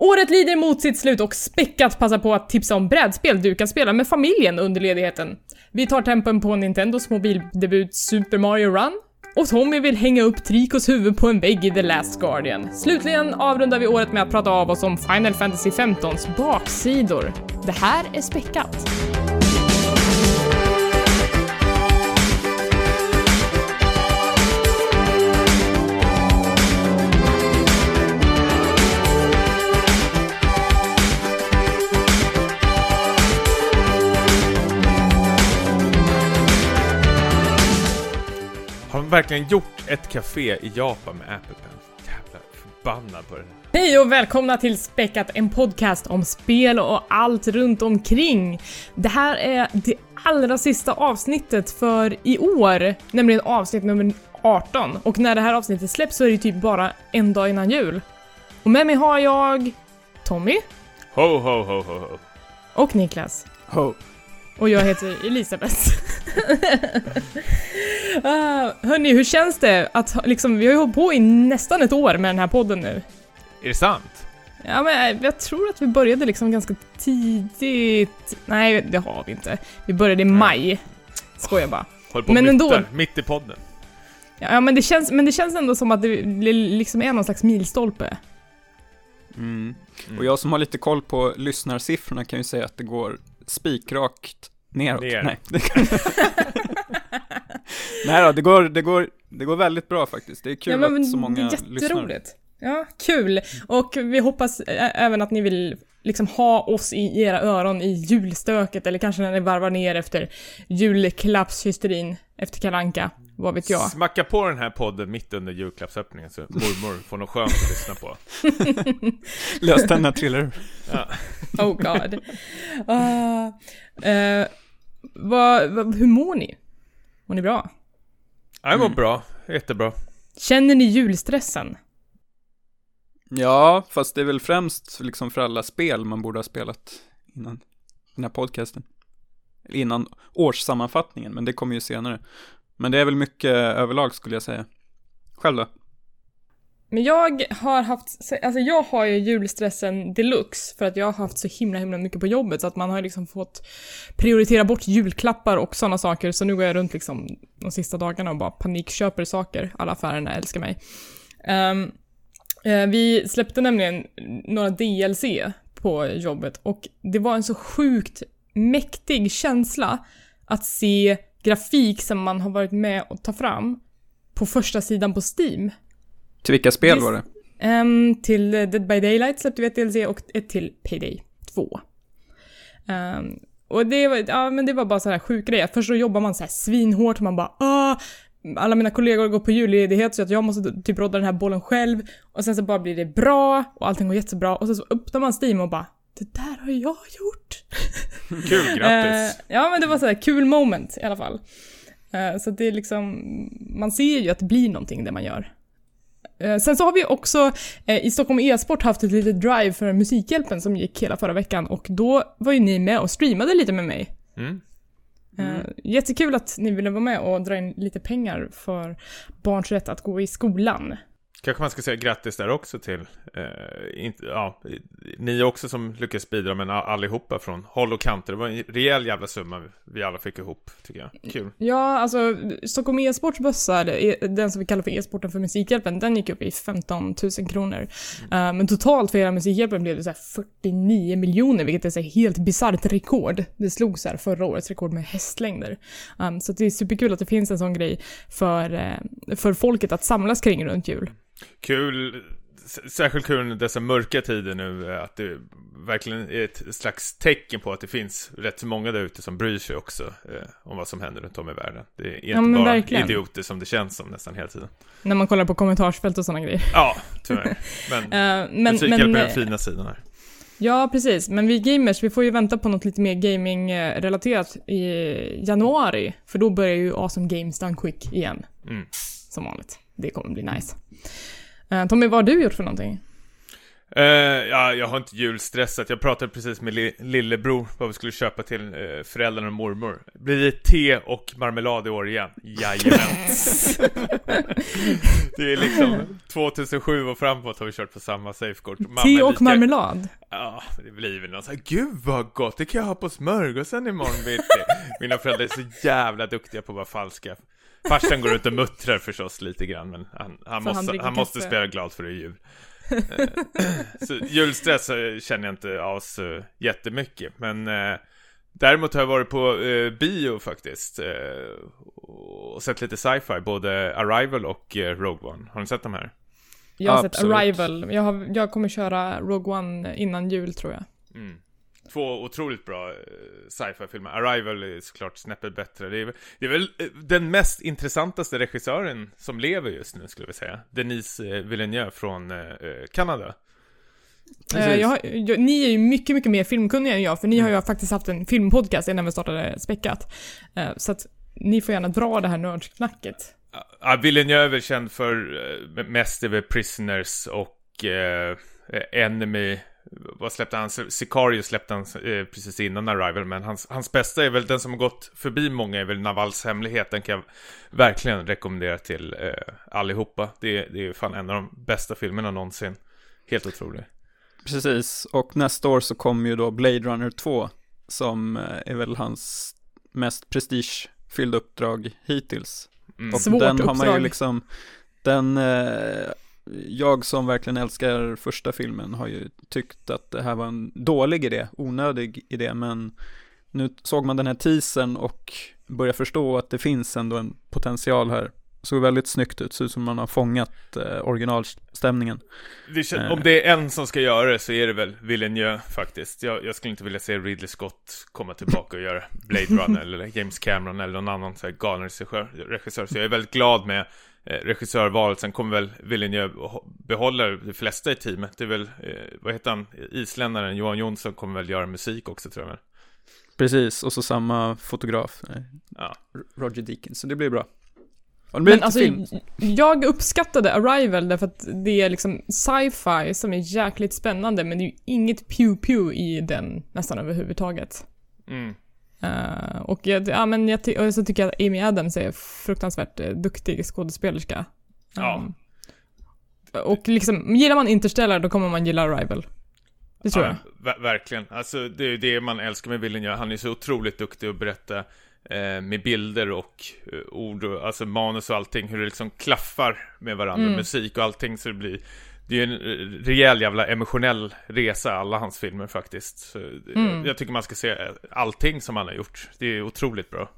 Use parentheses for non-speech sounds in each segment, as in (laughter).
Året lider mot sitt slut och Späckat passar på att tipsa om brädspel du kan spela med familjen under ledigheten. Vi tar tempen på Nintendos mobildebut Super Mario Run och Tommy vill hänga upp Tricos huvud på en vägg i The Last Guardian. Slutligen avrundar vi året med att prata av oss om Final Fantasy 15s baksidor. Det här är Späckat. Verkligen gjort ett café i Japan med Apple Pen? Jävla förbannad på det. Hej och välkomna till Späckat, en podcast om spel och allt runt omkring. Det här är det allra sista avsnittet för i år, nämligen avsnitt nummer 18. Och när det här avsnittet släpps så är det typ bara en dag innan jul. Och med mig har jag Tommy Ho, ho, ho, ho, ho. och Niklas. Ho. Och jag heter Elisabeth. uh, (laughs) hörni, hur känns det att liksom, vi har ju hållit på i nästan ett år med den här podden nu. Är det sant? Ja, men jag tror att vi började liksom ganska tidigt. Nej, det har vi inte. Vi började i maj. Skojar bara. Håller på Men men ändå. mitt i podden. Ja, ja, men det känns, men det känns ändå som att det liksom är någon slags milstolpe. Mm. Mm. Och jag som har lite koll på lyssnarsiffrorna kan ju säga att det går spikrakt neråt. Ner. Nej. (laughs) Nej då, det går, det, går, det går väldigt bra faktiskt. Det är kul ja, men, att så många det är lyssnar. Ja, kul. Och vi hoppas även att ni vill liksom ha oss i era öron i julstöket eller kanske när ni varvar ner efter julklappshysterin efter kalanka. Vad vet jag. Smacka på den här podden mitt under julklappsöppningen så mormor får något skönt att lyssna på. (laughs) Löständer trillar ur. Ja. Oh god. Uh, uh, vad, vad, hur mår ni? Mår ni bra? Ja, Det går Mm. bra. Jättebra. Känner ni julstressen? Ja, fast det är väl främst liksom för alla spel man borde ha spelat innan den här podcasten. Innan årssammanfattningen, men det kommer ju senare. Men det är väl mycket överlag skulle jag säga. Själv då? Men jag har haft, alltså jag har ju julstressen deluxe för att jag har haft så himla himla mycket på jobbet så att man har liksom fått prioritera bort julklappar och sådana saker så nu går jag runt liksom de sista dagarna och bara panikköper saker. Alla affärerna älskar mig. Um, vi släppte nämligen några DLC på jobbet och det var en så sjukt mäktig känsla att se grafik som man har varit med och ta fram på första sidan på Steam. Till vilka spel var det? Ehm, till eh, Dead by Daylight släppte vi ett DLC och ett till Payday 2. Ehm, och det var, ja, men det var bara så här sjuk grej. Först så jobbar man så här svinhårt och man bara ah, alla mina kollegor går på julledighet så att jag måste typ rodda den här bollen själv. Och sen så bara blir det bra och allting går jättebra och sen så öppnar man Steam och bara det där har jag gjort. (laughs) Kul, grattis. Eh, ja men det var så här kul moment i alla fall. Eh, så det är liksom, man ser ju att det blir någonting det man gör. Eh, sen så har vi också i Stockholm e-sport haft ett litet drive för Musikhjälpen som gick hela förra veckan och då var ju ni med och streamade lite med mig. Mm. Eh, jättekul att ni ville vara med och dra in lite pengar för barns rätt att gå i skolan. Kanske man ska säga grattis där också till, eh, inte, ja, ni också som lyckades bidra, men all- allihopa från håll och kanter. Det var en rejäl jävla summa vi alla fick ihop, tycker jag. Kul. Ja, alltså Stockholm e-sports bössa, den som vi kallar för e-sporten för Musikhjälpen, den gick upp i 15 000 kronor. Eh, men totalt för hela Musikhjälpen blev det så här 49 miljoner, vilket är så helt bisarrt rekord. Det slog så här förra årets rekord med hästlängder. Um, så det är superkul att det finns en sån grej för, eh, för folket att samlas kring runt jul. Kul, särskilt kul under dessa mörka tider nu, eh, att det verkligen är ett slags tecken på att det finns rätt så många där ute som bryr sig också eh, om vad som händer runt om i världen. Det är inte Ja, bara verkligen. idioter som det känns som nästan hela tiden. När man kollar på kommentarsfält och såna grejer. Ja, tyvärr. (laughs) Men Eh, men, Musikhjälpen men, är den fina sidan här. Ja, precis. Men vi gamers, vi får ju vänta på något lite mer gaming-relaterat i januari. För då börjar ju Awesome Games Done Quick igen. Mm. Som vanligt. Det kommer bli nice. Eh, Tommy, vad har du gjort för någonting? Uh, ja, jag har inte julstressat. Jag pratade precis med li lillebror vad vi skulle köpa till uh, föräldrarna och mormor. Blir det te och marmelad i år igen? Jajamän. (laughs) det är liksom 2007 och framåt har vi kört på samma Safeguard. Te och lika... marmelad? Ja, det blir väl någon sån här, gud vad gott, det kan jag ha på smörgåsen imorgon bitti. Mina föräldrar är så jävla duktiga på att vara falska. Farsan går ut och muttrar förstås lite grann, men han, han måste, han, han måste spela glad för det är jul. Eh, så julstress eh, känner jag inte av så jättemycket. Men eh, däremot har jag varit på eh, bio faktiskt. Eh, och sett lite sci-fi, både Arrival och eh, Rogue One. Har ni sett de här? Jag har Absolut. sett Arrival. Jag, har, jag kommer köra Rogue One innan jul tror jag. Mm. Två otroligt bra sci-fi-filmer. Arrival är såklart snäppet bättre. Det är, det är väl den mest intressantaste regissören som lever just nu, skulle vi säga. Denise Villeneuve från Kanada. Jag jag, ni är ju mycket, mycket mer filmkunniga än jag, för ni har ju faktiskt haft en filmpodcast innan vi startade Späckat. Så att ni får gärna dra det här nördknacket. Ja, Villeneuve är känd för mest över Prisoners och eh, Enemy vad släppte han? Sicario släppte han eh, precis innan Arrival, men hans, hans bästa är väl den som har gått förbi många är väl Navals hemlighet. Den kan jag verkligen rekommendera till eh, allihopa. Det, det är fan en av de bästa filmerna någonsin. Helt otrolig. Precis, och nästa år så kommer ju då Blade Runner 2, som eh, är väl hans mest prestigefyllda uppdrag hittills. Mm. Och Svårt den har man ju liksom, den eh, jag som verkligen älskar första filmen har ju tyckt att det här var en dålig idé, onödig idé, men nu såg man den här teasern och börjar förstå att det finns ändå en potential här. Såg väldigt snyggt ut, ser ut som man har fångat eh, originalstämningen. Det om det är en som ska göra det så är det väl Villeneuve faktiskt. Jag, jag, skulle inte vilja se Ridley Scott komma tillbaka och göra Blade Runner eller James Cameron eller någon annan så här galen regissör. Så jag är väldigt glad med Eh, regissörvalet. Sen kommer väl Villeneuve behålla de flesta i teamet. Det är väl, eh, vad heter han, isländaren Johan Jonsson kommer väl göra musik också tror jag. Precis, och så samma fotograf, eh, ja. Roger Deakins, så det blir bra. Men alltså, film. jag uppskattade Arrival därför att det är liksom sci-fi som är jäkligt spännande men det är ju inget pew-pew i den nästan överhuvudtaget. Mm. Uh, och jag, ja, men jag, och så tycker jag att Amy Adams är fruktansvärt uh, duktig skådespelerska. Ja. Um, och liksom, gillar man Interstellar då kommer man gilla Arrival. Det tror ja, jag. verkligen. Alltså det är det man älskar med Villeneuve. Han är så otroligt duktig att berätta eh, med bilder och eh, ord och alltså manus och allting. Hur det liksom klaffar med varandra. Mm. Musik och allting så det blir det är ju en rejäl jävla emotionell resa, alla hans filmer faktiskt. Så mm. Jag tycker man ska se allting som han har gjort. Det är otroligt bra.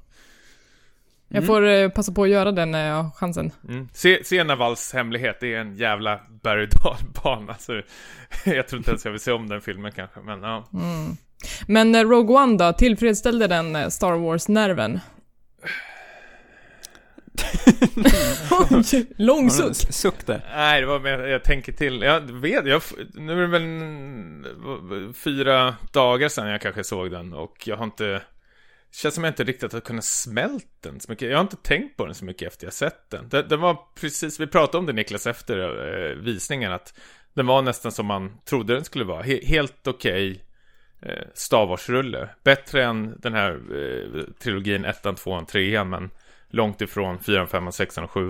Jag mm. får eh, passa på att göra den när jag har chansen. Mm. Se, se Navals hemlighet, det är en jävla berg (laughs) bana så (laughs) Jag tror inte ens jag vill se om den filmen kanske, men ja. Mm. Men eh, Rogue One då, tillfredsställde den eh, Star Wars-nerven? Oj, (laughs) lång suck. Suck där. Nej, det var mer, jag tänker till. Jag vet, jag, nu är det väl fyra dagar sedan jag kanske såg den och jag har inte det känns som jag inte riktigt har kunnat smält den så mycket. Jag har inte tänkt på den så mycket efter jag sett den. Den, den var precis, vi pratade om det Niklas efter eh, visningen, att den var nästan som man trodde den skulle vara. He, helt okej okay, eh, Stavårsrulle. Bättre än den här eh, trilogin 1, 2, 3, men långt ifrån 4, 5, 6 och 7.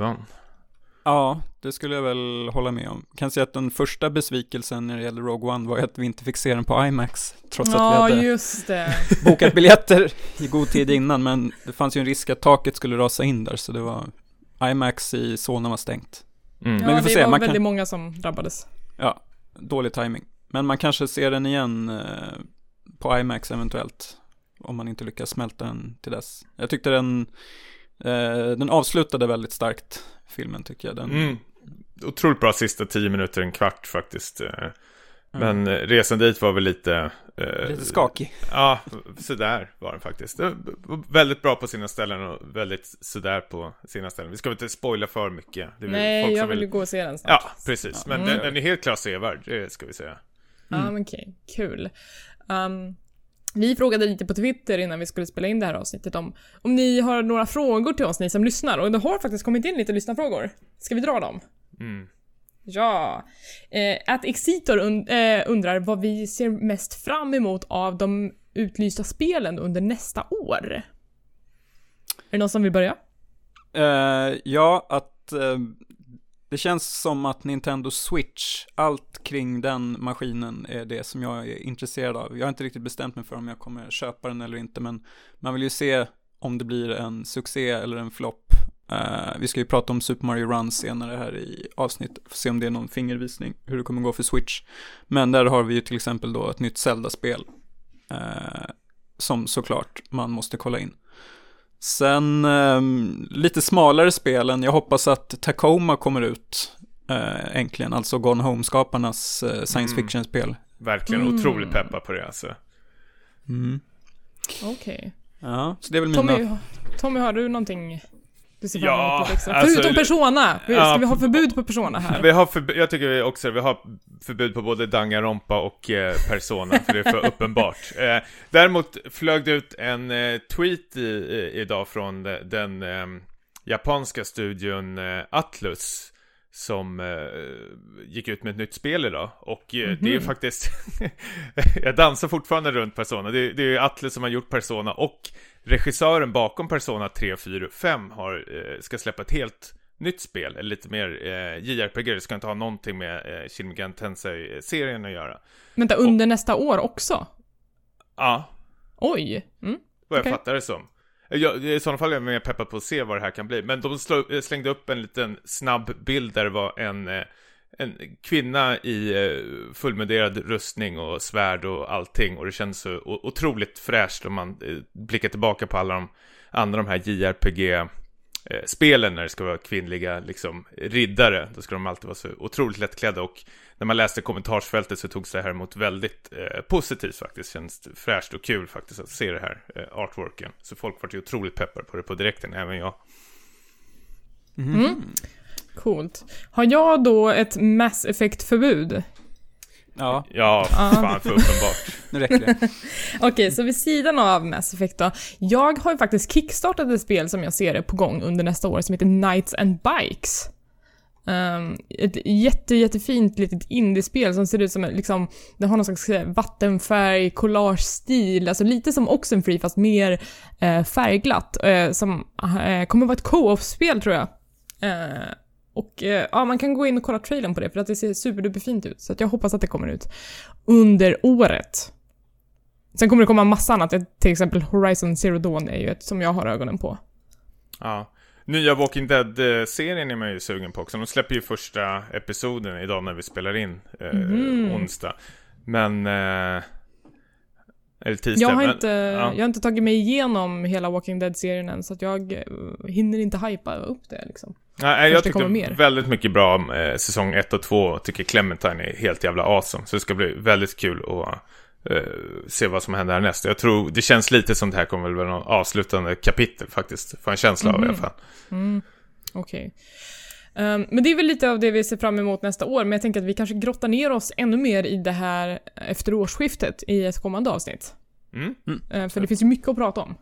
Ja, det skulle jag väl hålla med om. Kan säga att den första besvikelsen när det gäller Rogue One var att vi inte fick se den på IMAX. Trots ja, att vi hade just det. (laughs) bokat biljetter i god tid innan, men det fanns ju en risk att taket skulle rasa in där, så det var IMAX i Solna var stängt. Mm. Men ja, vi får det se. var man väldigt kan... många som drabbades. Ja, dålig timing. Men man kanske ser den igen eh, på IMAX eventuellt. Om man inte lyckas smälta den till dess. Jag tyckte den den avslutade väldigt starkt, filmen tycker jag. Den... Mm. Otroligt bra sista tio minuter, en kvart faktiskt. Eh. Men mm. resan dit var väl lite... Eh, lite skakig. Ja, sådär var den faktiskt. Väldigt bra på sina ställen och väldigt sådär på sina ställen. Vi ska väl inte spoila för mycket. Nej, jag vill ju gå och se den snart. Ja, precis. Men mm. den, den, är helt klart sevärd, det ska vi säga. Mm. Ja, men okej. Okay. Kul. Um, vi frågade lite på Twitter innan vi skulle spela in det här avsnittet om, om ni har några frågor till oss, ni som lyssnar. Och det har faktiskt kommit in lite lyssnarfrågor. Ska vi dra dem? Mm. Ja. Eh, att Exitor und eh, undrar vad vi ser mest fram emot av de utlysta spelen under nästa år. Är det någon som vill börja? Eh, ja, att eh, det känns som att Nintendo Switch, allt kring den maskinen är det som jag är intresserad av. Jag har inte riktigt bestämt mig för om jag kommer köpa den eller inte, men man vill ju se om det blir en succé eller en flopp. Uh, vi ska ju prata om Super Mario Run senare här i avsnitt, får se om det är någon fingervisning hur det kommer gå för Switch. Men där har vi ju till exempel då ett nytt Zelda-spel uh, som såklart man måste kolla in. Sen eh, lite smalare spelen, jag hoppas att Tacoma kommer ut eh, äntligen, alltså Gone Home-skaparnas eh, science Mm. fiction-spel. Verkligen Mm. otroligt peppa på det alltså. Mm. Okej. Ja, så det är väl mina... Tommy, Tommy, har du någonting du ser Ja, emot extra? alltså- Förutom Persona! Ska Ja, vi ha förbud på Persona här? Vi har förb- jag tycker vi också vi har förbud på både Danganronpa och eh, Persona, för det är för (laughs) uppenbart. Eh, däremot flög det ut en eh, tweet i, i, idag från de- den eh, japanska studion Atlus som eh, gick ut med ett nytt spel idag. Och eh, det är Mhm. faktiskt, (laughs) jag dansar fortfarande runt Persona. Det, det är Atlus som har gjort Persona och regissören bakom Persona 3, 4, 5 har, eh, ska släppa ett helt nytt spel, eller lite mer eh, JRPG, det ska inte ha någonting med eh, Shin Megami Tensei-serien att göra. Vänta, under nästa år också? Ja, Oj! Mm. vad jag Okej. fattar det som. Jag, I sådana fall är jag mer peppad på att se vad det här kan bli. Men de slå, eh, slängde upp en liten snabb bild där det var en, eh, en kvinna i eh, fullmedierad rustning och svärd och allting. Och det känns så otroligt fräscht om man eh, blickar tillbaka på alla de andra de här JRPG eh, spelen när det ska vara kvinnliga liksom, riddare. Då ska de alltid vara så otroligt lättklädda och när man läste kommentarsfältet så togs det här emot väldigt eh, positivt faktiskt. Känns fräscht och kul faktiskt att se det här eh, artworken. Så folk var ju otroligt peppar på det på direkten, även jag. Mm. Coolt. Har jag då ett Mass Effect-förbud? Ja, Ja, fan för uppenbart. (laughs) nu räcker det. (laughs) Okej, så vid sidan av Mass Effect då. Jag har ju faktiskt kickstartat ett spel som jag ser är på gång under nästa år som heter Knights and Bikes. Um, ett jätte, jättefint litet indiespel som ser ut som liksom, det har någon slags eh, vattenfärg, collage-stil, alltså lite som Oxenfree fast mer eh, färgglatt. Eh, som eh, kommer vara ett co-op-spel tror jag. Och eh, ja, man kan gå in och kolla trailern på det för att det ser superduperfint ut. Så att jag hoppas att det kommer ut under året. Sen kommer det komma massa annat, till exempel Horizon Zero Dawn är ju ett som jag har ögonen på. Ja. Nya Walking Dead-serien är man ju sugen på också. De släpper ju första episoden idag när vi spelar in eh, Mhm. onsdag. Men... Eh, eller tisdag. Jag har, men, inte, ja. jag har inte tagit mig igenom hela Walking Dead-serien än, så att jag eh, hinner inte hypa upp det liksom. Nej, jag tyckte kommer mer. väldigt mycket bra om eh, säsong 1 och 2. Tycker Clementine är helt jävla awesome. Så det ska bli väldigt kul att eh, se vad som händer härnäst. Jag tror, det känns lite som det här kommer väl vara någon avslutande kapitel faktiskt. Får en känsla av i alla fall. Mm. Okej. Ehm, men det är väl lite av det vi ser fram emot nästa år, men jag tänker att vi kanske grottar ner oss ännu mer i det här efter årsskiftet i ett kommande avsnitt. Mm. Eh, För det finns ju mycket att prata om.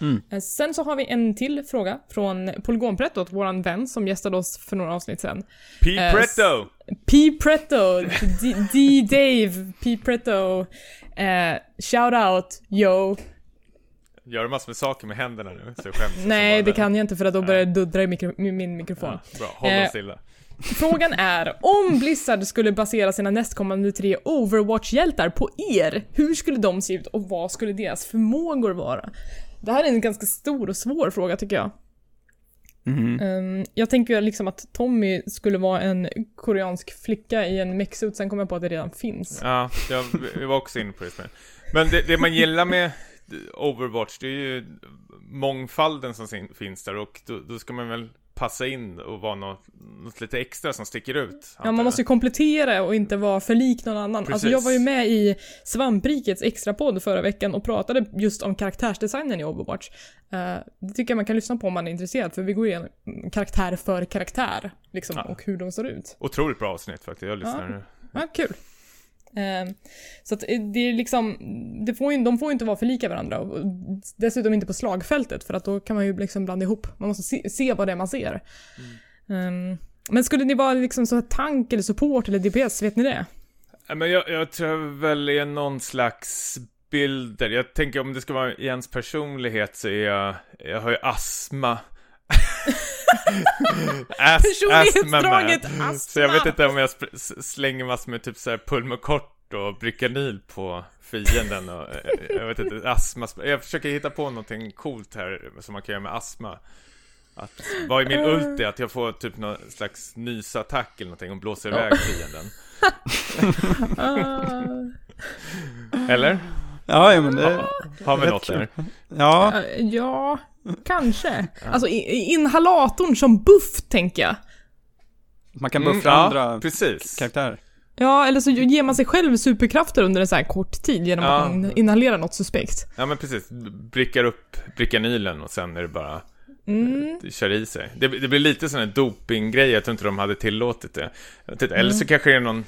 Mm. Eh, Sen så har vi en till fråga från Polygonprettot, våran vän som gästade oss för några avsnitt sen. P. Eh, Pretto! P. Pretto, D- D. (laughs) Dave, P. Pretto. Eh, shout out, yo. Gör du massor med saker med händerna nu? Så jag skäms Nej, det kan jag inte för att då börjar det duddra i, mikro- min mikrofon. Ja, bra, håll Eh, oss stilla. Frågan är, om Blizzard skulle basera sina nästkommande tre Overwatch-hjältar på er, hur skulle de se ut och vad skulle deras förmågor vara? Det här är en ganska stor och svår fråga tycker jag. Mhm. Ehm, jag tänker ju liksom att Tommy skulle vara en koreansk flicka i en mexut, sen kom jag på att det redan finns. Ja, jag, vi var också inne på det. Men, det, det man gillar med Overwatch, det är ju mångfalden som finns där och då, då ska man väl passa in och vara något, något lite extra som sticker ut. Ja, man måste ju komplettera och inte vara för lik någon annan. Alltså Precis. jag var ju med i Svamprikets extrapodd förra veckan och pratade just om karaktärsdesignen i Overwatch. Eh, det tycker jag man kan lyssna på om man är intresserad, för vi går igenom karaktär för karaktär, liksom, Ja. och hur de ser ut. Otroligt bra avsnitt faktiskt, jag lyssnar Ja. nu. Ja, kul. Eh, så att eh, det är liksom, det får ju, de får ju inte vara för lika varandra. Och dessutom inte på slagfältet, för att då kan man ju liksom blanda ihop. Man måste se, se vad det är man ser. Mm. Ehm, Men skulle ni vara liksom så här tank eller support eller DPS, vet ni det? Men jag, jag tror jag väljer någon slags bilder. Jag tänker om det ska vara Jens personlighet så är jag, jag har ju astma. (laughs) As, Personlighetsdraget astma. Så jag vet inte om jag slänger massor med typ så här pulmokort och Brykanil på fienden och eh, jag vet inte, astma. Jag försöker hitta på någonting coolt här som man kan göra med astma. Att, vad är min ulti? Att jag får typ någon slags nysattack eller någonting och blåser iväg fienden. (laughs) Ah. Eller? Ja, ja men det... Har vi något där? Ja, Eh, ja, kanske. Alltså inhalatorn som buff, tänker jag. man kan Mm, buffra ja, andra precis. karaktärer. Ja, eller så ger man sig själv superkrafter under en så här kort tid genom Ja. att man inhalerar något suspekt. Ja men precis, brickar upp Brycanilen och sen är det bara Mm. det kör i sig. Det, det blir lite sån här dopinggrej, jag tror inte de hade tillåtit det. Eller Mm. så kanske det är någon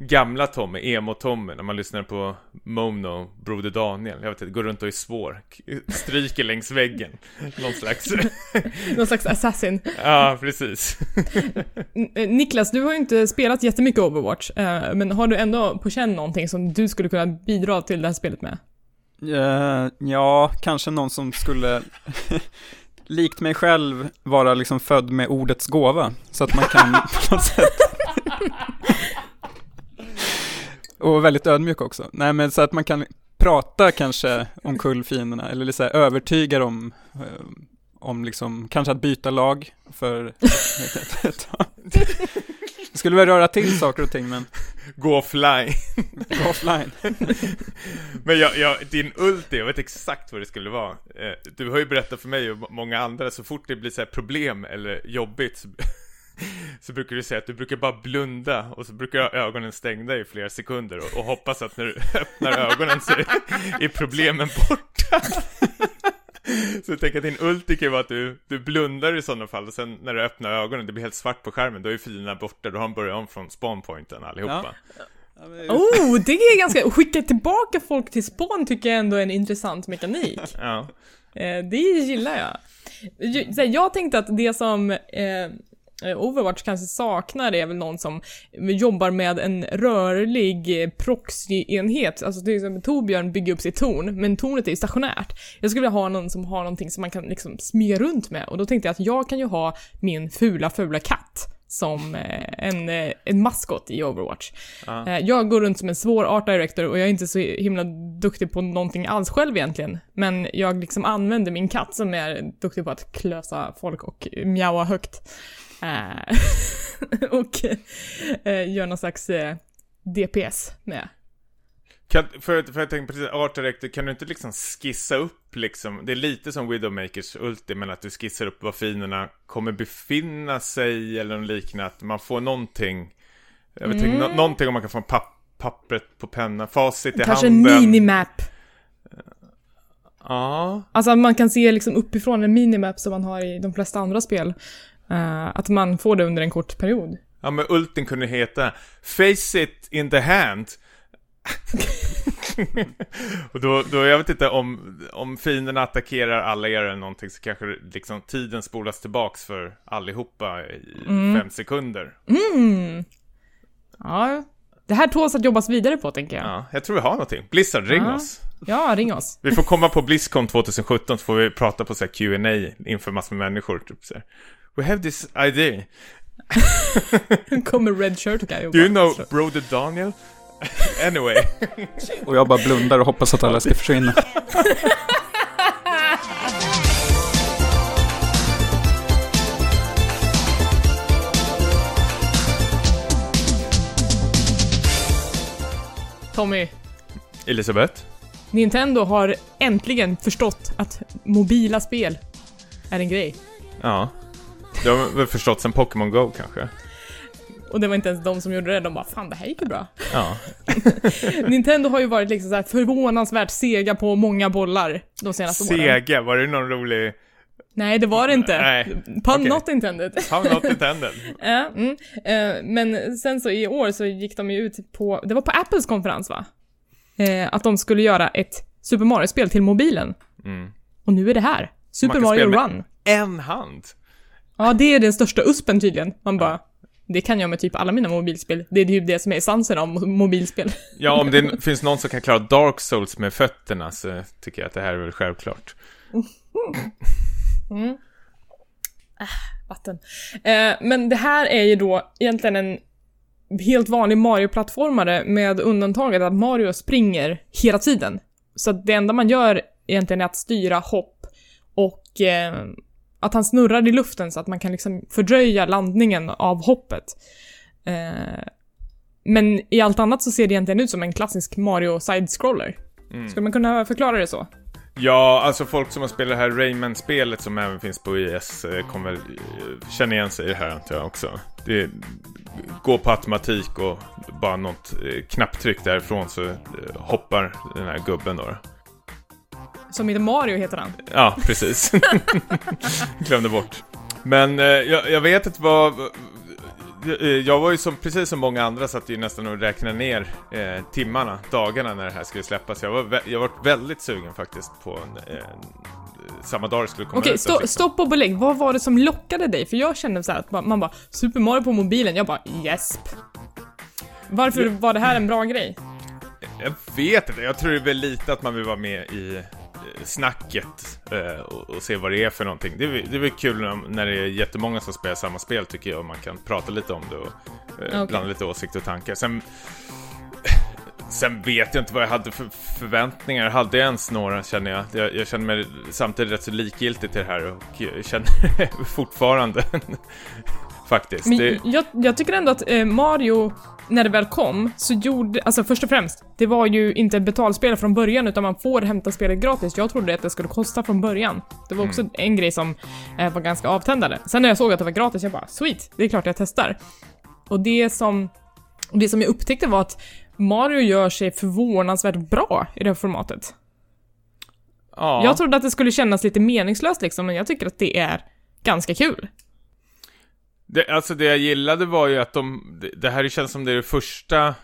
gamla Tommy, emo-Tommy, när man lyssnar på Mono, Broder Daniel. Jag vet inte, går runt och är svår, stryker längs väggen. Någon slags... (laughs) Någon slags assassin. ja, precis. Eh, Niklas, du har ju inte spelat jättemycket Overwatch, eh, men har du ändå på känn någonting som du skulle kunna bidra till det här spelet med? Eh, ja, kanske någon som skulle, (laughs) likt mig själv, vara liksom född med ordets gåva. Så att man kan (laughs) på något sätt... Och väldigt ödmjuk också. Nej, men så att man kan prata kanske om kullfienderna, eller här, övertyga dem eh, om liksom, kanske att byta lag för. (laughs) Det skulle väl röra till saker och ting, men Gå offline. gå offline. (laughs) Men jag, jag, din ulti, jag vet exakt vad det skulle vara. Eh, Du har ju berättat för mig och må- många andra, så fort det blir så problem eller jobbigt (laughs) så, brukar du säga att du brukar bara blunda och så brukar jag ögonen stängda i flera sekunder och, och hoppas att när du (laughs) öppnar ögonen så är, är problemen borta. (laughs) Så jag tänker att din ulti kan ju vara att du, du blundar i sådana fall och sen när du öppnar ögonen, det blir helt svart på skärmen, då är fienderna borta, då har de börjat om från spawnpointen allihopa. Oh, det är ganska... att Skicka tillbaka folk till spawn tycker jag ändå är en intressant mekanik. Ja. Eh, det gillar jag. Jag tänkte att det som eh, Overwatch kanske saknar är väl någon som jobbar med en rörlig eh, proxy-enhet. Alltså till exempel Torbjörn bygger upp sitt torn, men tornet är ju stationärt. Jag skulle vilja ha någon som har någonting som man kan liksom smyga runt med och då tänkte jag att jag kan ju ha min fula, fula katt som eh, en, eh, en maskot i Overwatch. Ja. Eh, Jag går runt som en svår art director och jag är inte så himla duktig på någonting alls själv egentligen. Men jag liksom använder min katt som är duktig på att klösa folk och mjaua högt. Eh, (laughs) och eh, gör någon slags eh, DPS med. Kan, för, för jag tänker precis, Art Director, kan du inte liksom skissa upp liksom, det är lite som Widowmakers Ulti, men att du skissar upp var fienderna kommer befinna sig eller något liknande, att man får någonting, jag vet Mm. nå- någonting om man kan få papp, pappret på penna, facit i Kanske en handen. minimap. Ja, Alltså man kan se liksom uppifrån en minimap som man har i de flesta andra spel. Eh, att man får det under en kort period. ja men Ultin kunde heta Face it in the hand. (laughs) och då, då, jag vet inte om, om fienderna attackerar alla er eller någonting så kanske liksom tiden spolas tillbaks för allihopa i fem sekunder. Mm. Ja, det här tåls att jobbas vidare på tänker jag. Ja, jag tror vi har någonting. Blizzard, ring Ja. oss. Ja, ring oss. Vi får komma på Blizzcon 2017 så får vi prata på så här Q&A inför massor med människor. Typ så här. We have this idea. (laughs) kommer Red Shirt Guy och Do you know Broder Daniel? (laughs) anyway. (laughs) Och jag bara blundar och hoppas att alla ska försvinna. Tommy, Elisabeth? Nintendo har äntligen förstått att mobila spel är en grej. Ja. Du har väl förstått sen Pokémon Go kanske? Och det var inte ens de som gjorde det, de bara 'Fan, det här gick ju bra' Ja. (laughs) Nintendo har ju varit liksom så förvånansvärt sega på många bollar de senaste åren. Sega, var det någon rolig... Nej, det var det inte. Nej, Pun okej. not intended. (laughs) How not intended? (laughs) Ja, mm. Eh, Men sen så i år så gick de ju ut på, det var på Apples konferens va? Eh, Att de skulle göra ett Super Mario-spel till mobilen. Mm. Och nu är det här. Super Mario Run. En hand? Ja, det är den största uspen tydligen. Man bara, det kan jag med typ alla mina mobilspel. Det är typ det som är essensen av mo- mobilspel. (laughs) Ja, om det finns någon som kan klara Dark Souls med fötterna så tycker jag att det här är väl självklart. Vatten. Eh, men det här är ju då egentligen en helt vanlig Mario-plattformare med undantaget att Mario springer hela tiden. Så det enda man gör egentligen är att styra hopp och eh, att han snurrar i luften så att man kan liksom fördröja landningen av hoppet. Eh, men i allt annat så ser det egentligen ut som en klassisk Mario side-scroller. Skulle man kunna förklara det så? Ja, alltså folk som har spelat det här Rayman-spelet som även finns på IS eh, kommer väl eh, känna igen sig i det här antar jag också. Det går på automatik och bara något eh, knapptryck därifrån så hoppar den här gubben då. Som heter Mario heter han. Ja, precis. (laughs) Glömde bort. Men eh, jag, jag vet inte vad... eh, Jag var ju som, precis som många andra satt ju nästan och räknade ner eh, timmarna, dagarna när det här skulle släppas. Jag var, jag var väldigt sugen faktiskt på en, eh, samma dag det skulle komma Okej, ut. att liksom- stopp och belägg. Vad var det som lockade dig? För jag kände så här att man, man bara Super Mario på mobilen. Jag bara gäsp. Varför var det här en bra grej? Jag vet inte, jag tror det är väl lite att man vill vara med i eh, snacket eh, och, och se vad det är för någonting. Det är, det är väl kul när, när det är jättemånga som spelar samma spel tycker jag och man kan prata lite om det och eh, Okej. blanda lite åsikter och tankar. Sen, sen vet jag inte vad jag hade för förväntningar. Hade jag ens några känner jag. Jag, jag känner mig samtidigt rätt så likgiltig till det här och känner (laughs) fortfarande (laughs) faktiskt. Men det, jag, jag tycker ändå att eh, Mario, när det väl kom, så gjorde... Alltså först och främst, det var ju inte ett betalspel från början utan man får hämta spelet gratis. Jag trodde att det skulle kosta från början. Det var också en grej som eh, var ganska avtändande. Sen när jag såg att det var gratis, jag bara sweet, det är klart jag testar. Och det som, det som jag upptäckte var att Mario gör sig förvånansvärt bra i det här formatet. ja. Jag trodde att det skulle kännas lite meningslöst liksom, men jag tycker att det är ganska kul. Det, alltså det jag gillade var ju att de, det, här känns som det är det första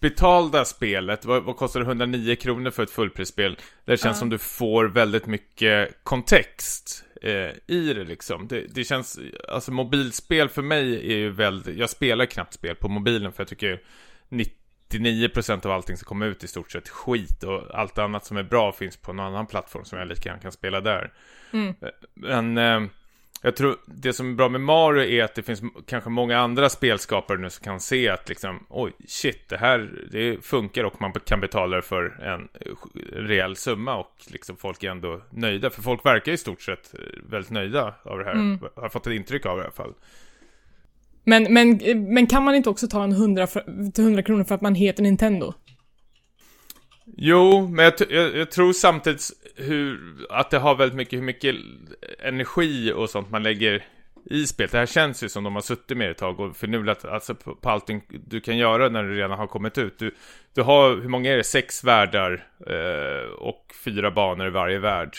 betalda spelet. Vad, vad kostar det? 109 kronor för ett fullprisspel? Det känns som du får väldigt mycket kontext eh, i det liksom. Det, det känns, alltså mobilspel för mig är ju väldigt, jag spelar knappt spel på mobilen för jag tycker 99% av allting som kommer ut i stort sett skit och allt annat som är bra finns på någon annan plattform som jag lika gärna kan spela där. Men eh, jag tror det som är bra med Mario är att det finns kanske många andra spelskapare nu som kan se att liksom oj shit det här det funkar och man kan betala det för en eh, rejäl summa och liksom folk är ändå nöjda för folk verkar i stort sett eh, väldigt nöjda av det här. Har fått ett intryck av det i alla fall. Men, men, men kan man inte också ta en 100, för, till 100 kronor för att man heter Nintendo? Jo, men jag, jag, jag tror samtidigt hur, att det har väldigt mycket, hur mycket energi och sånt man lägger i spelet. Det här känns ju som de har suttit med ett tag och förnulat alltså på, på allting du kan göra när det redan har kommit ut. Du, du har, hur många är det? Sex världar eh, och fyra banor i varje värld.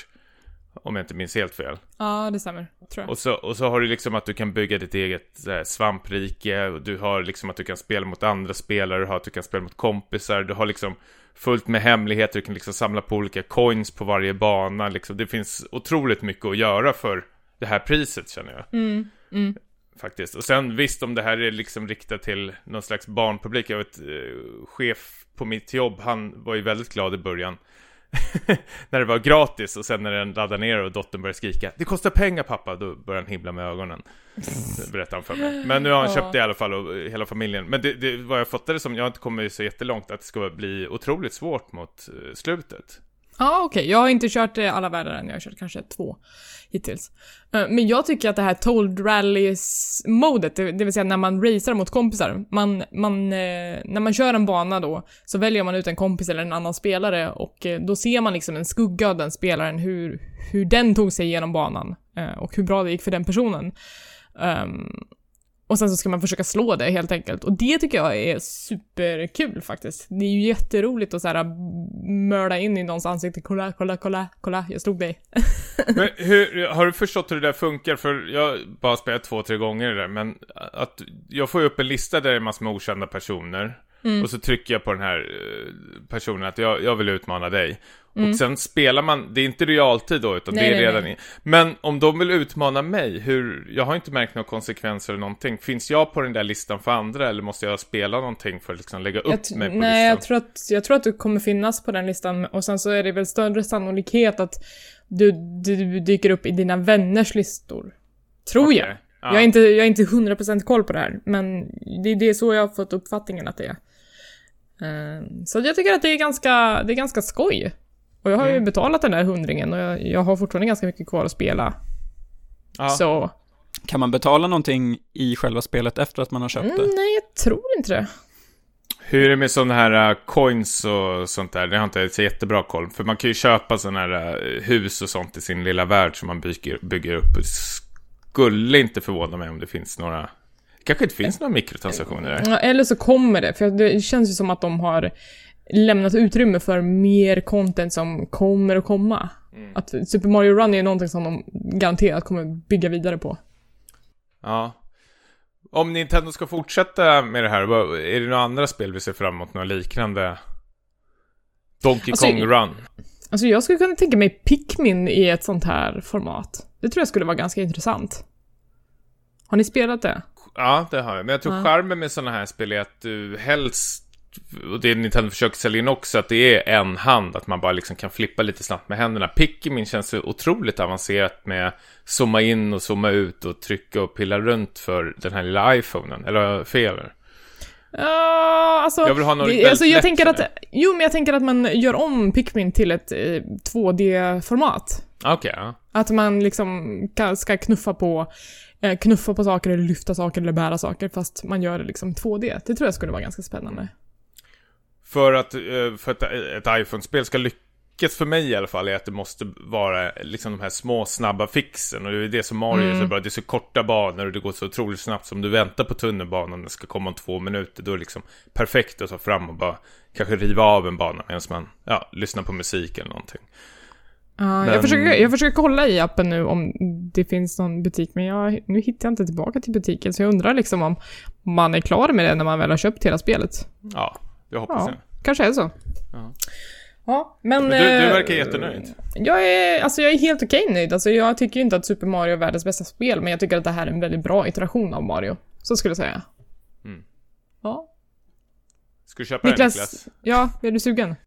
Om jag inte minns helt fel. Ja, det stämmer. Tror jag. Och så, och så har du liksom att du kan bygga ditt eget här, svamprike. Och du har liksom att du kan spela mot andra spelare. Du har att du kan spela mot kompisar. Du har liksom fullt med hemligheter. Du kan liksom samla på olika coins på varje bana. Liksom. Det finns otroligt mycket att göra för det här priset känner jag. Faktiskt. Och sen visst om det här är liksom riktat till någon slags barnpublik. Jag vet, eh, chef på mitt jobb, han var ju väldigt glad i början. (laughs) när det var gratis och sen när den laddade ner och dottern började skrika Det kostar pengar pappa, då började han himla med ögonen (laughs) Berättade han för mig. Men nu har han Ja. köpt det i alla fall och eh, hela familjen. Men det, det, vad jag fattade som, jag har inte kommit så jättelångt Att det ska bli otroligt svårt mot eh, slutet Ja, okej. Jag har inte kört eh, alla världar än. Jag har kört kanske två hittills. Eh, men jag tycker att det här Told Rallies-modet, det det vill säga när man racear mot kompisar, man, man, eh, när man kör en bana då, så väljer man ut en kompis eller en annan spelare och eh, då ser man liksom en skugga av den spelaren, hur, hur den tog sig igenom banan eh, och hur bra det gick för den personen. Ehm, och sen så ska man försöka slå det helt enkelt. Och det tycker jag är superkul faktiskt. Det är ju jätteroligt att så här mörda in i någons ansikte. Kolla, kolla, kolla, kolla, jag slog dig. (laughs) Men hur, har du förstått hur det där funkar? För jag har bara spelat två, tre gånger det där Men att jag får ju upp en lista där det är massor med okända personer Mm. Och så trycker jag på den här eh, personen att jag, jag vill utmana dig. Mm. Och sen spelar man, det är inte realtid då, utan Nej, det är nej, redan nej. i. Men om de vill utmana mig, hur, jag har inte märkt några konsekvenser eller någonting. Finns jag på den där listan för andra, eller måste jag spela någonting för att liksom lägga upp Jag t- mig på nej, jag listan? tror, att, jag tror att du kommer finnas på den listan och sen så är det väl större sannolikhet att du, du dyker upp i dina vänners listor. Tror jag. Okej. Ja. Jag är inte, jag är inte 100% koll på det här, men det, det är så jag har fått uppfattningen att det är. Eh, Så jag tycker att det är ganska, det är ganska skoj. Och jag har ju Mm. betalat den där hundringen och jag, jag har fortfarande ganska mycket kvar att spela. Ja. Så, Kan man betala någonting i själva spelet efter att man har köpt mm, det? nej jag tror inte det. Hur är det med sådana här uh, coins och sånt där? Det har inte så jättebra koll. För man kan ju köpa sådana här uh, hus och sånt i sin lilla värld som man bygger, bygger upp. Skulle inte förvåna mig om det finns några... Kanske inte finns några mikrotransaktioner där. Eller så kommer det, för det känns ju som att de har lämnat utrymme för mer content som kommer att komma. Att Super Mario Run är någonting som de garanterat kommer bygga vidare på. Ja. Om Nintendo ska fortsätta med det här, är det några andra spel vi ser fram emot? Några liknande? Donkey Alltså, Kong Run? Alltså jag skulle kunna tänka mig Pikmin i ett sånt här format. Det tror jag skulle vara ganska intressant. Har ni spelat det? Ja, det har jag. Men jag tror Ja. charmen med sådana här spel är att du helst, och det Nintendo försöker sälja in också, att det är en hand, att man bara liksom kan flippa lite snabbt med händerna. Pikmin känns otroligt avancerat med zooma in och zooma ut och trycka och pilla runt för den här lilla iPhonen. Eller fel? Ja, alltså... Jag vill ha något det, alltså jag lätt, tänker att... Jo, men jag tänker att man gör om Pikmin till ett eh, 2D-format. Okej, ja. Att man liksom ska knuffa på, knuffa på saker eller lyfta saker eller bära saker fast man gör det liksom 2D. Det tror jag skulle vara ganska spännande. För att, eh, för att ett iPhone-spel ska lyckas för mig i alla fall är att det måste vara liksom de här små snabba fixen och det är det som Mario är så Mm. bra. Det är så korta banor och det går så otroligt snabbt som du väntar på tunnelbanan den ska komma om två minuter. Då är det liksom perfekt att ta fram och bara kanske riva av en bana medan man ja, lyssnar på musik eller någonting. Ja, Men- jag, försöker, jag försöker kolla i appen nu om det finns någon butik, men jag, nu hittar jag inte tillbaka till butiken, så jag undrar liksom om man är klar med det när man väl har köpt hela spelet. Ja, jag hoppas Ja, det. kanske är så. Ja. Ja, men... Men du, du eh, verkar jättenöjd. Jag är, alltså jag är helt okej nöjd. Alltså jag tycker inte att Super Mario är världens bästa spel, men jag tycker att det här är en väldigt bra iteration av Mario. Så skulle jag säga. Mm. Ja. Ska du köpa Niklas, den Niklas? ja, är du sugen? (laughs)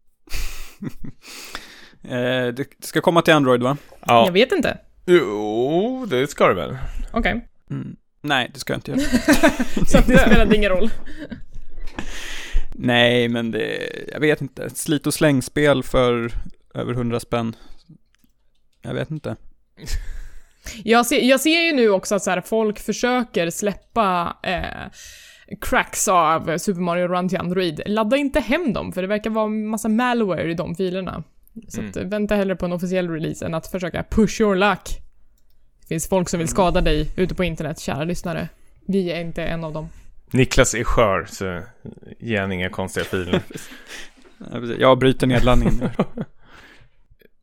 Eh, det ska komma till Android va? Ja. Jag vet inte. Jo, det ska du väl? Okej. Mm. Nej, det ska jag inte göra. (laughs) Så att det spelade ingen roll. Nej, men det, jag vet inte. Ett slit och slängspel för över 100 spänn. Jag vet inte. (laughs) Jag ser, jag ser ju nu också att så här, folk försöker släppa eh, cracks av Super Mario Run till Android. Ladda inte hem dem, för det verkar vara massa malware i de filerna. Så att, Mm. vänta hellre på en officiell release än att försöka push your luck. Det finns folk som vill skada dig ute på internet, kära lyssnare. Vi är inte en av dem. Niklas är skör, så ge han inga konstiga filer. (laughs) Jag bryter nedladdningen nu. (laughs)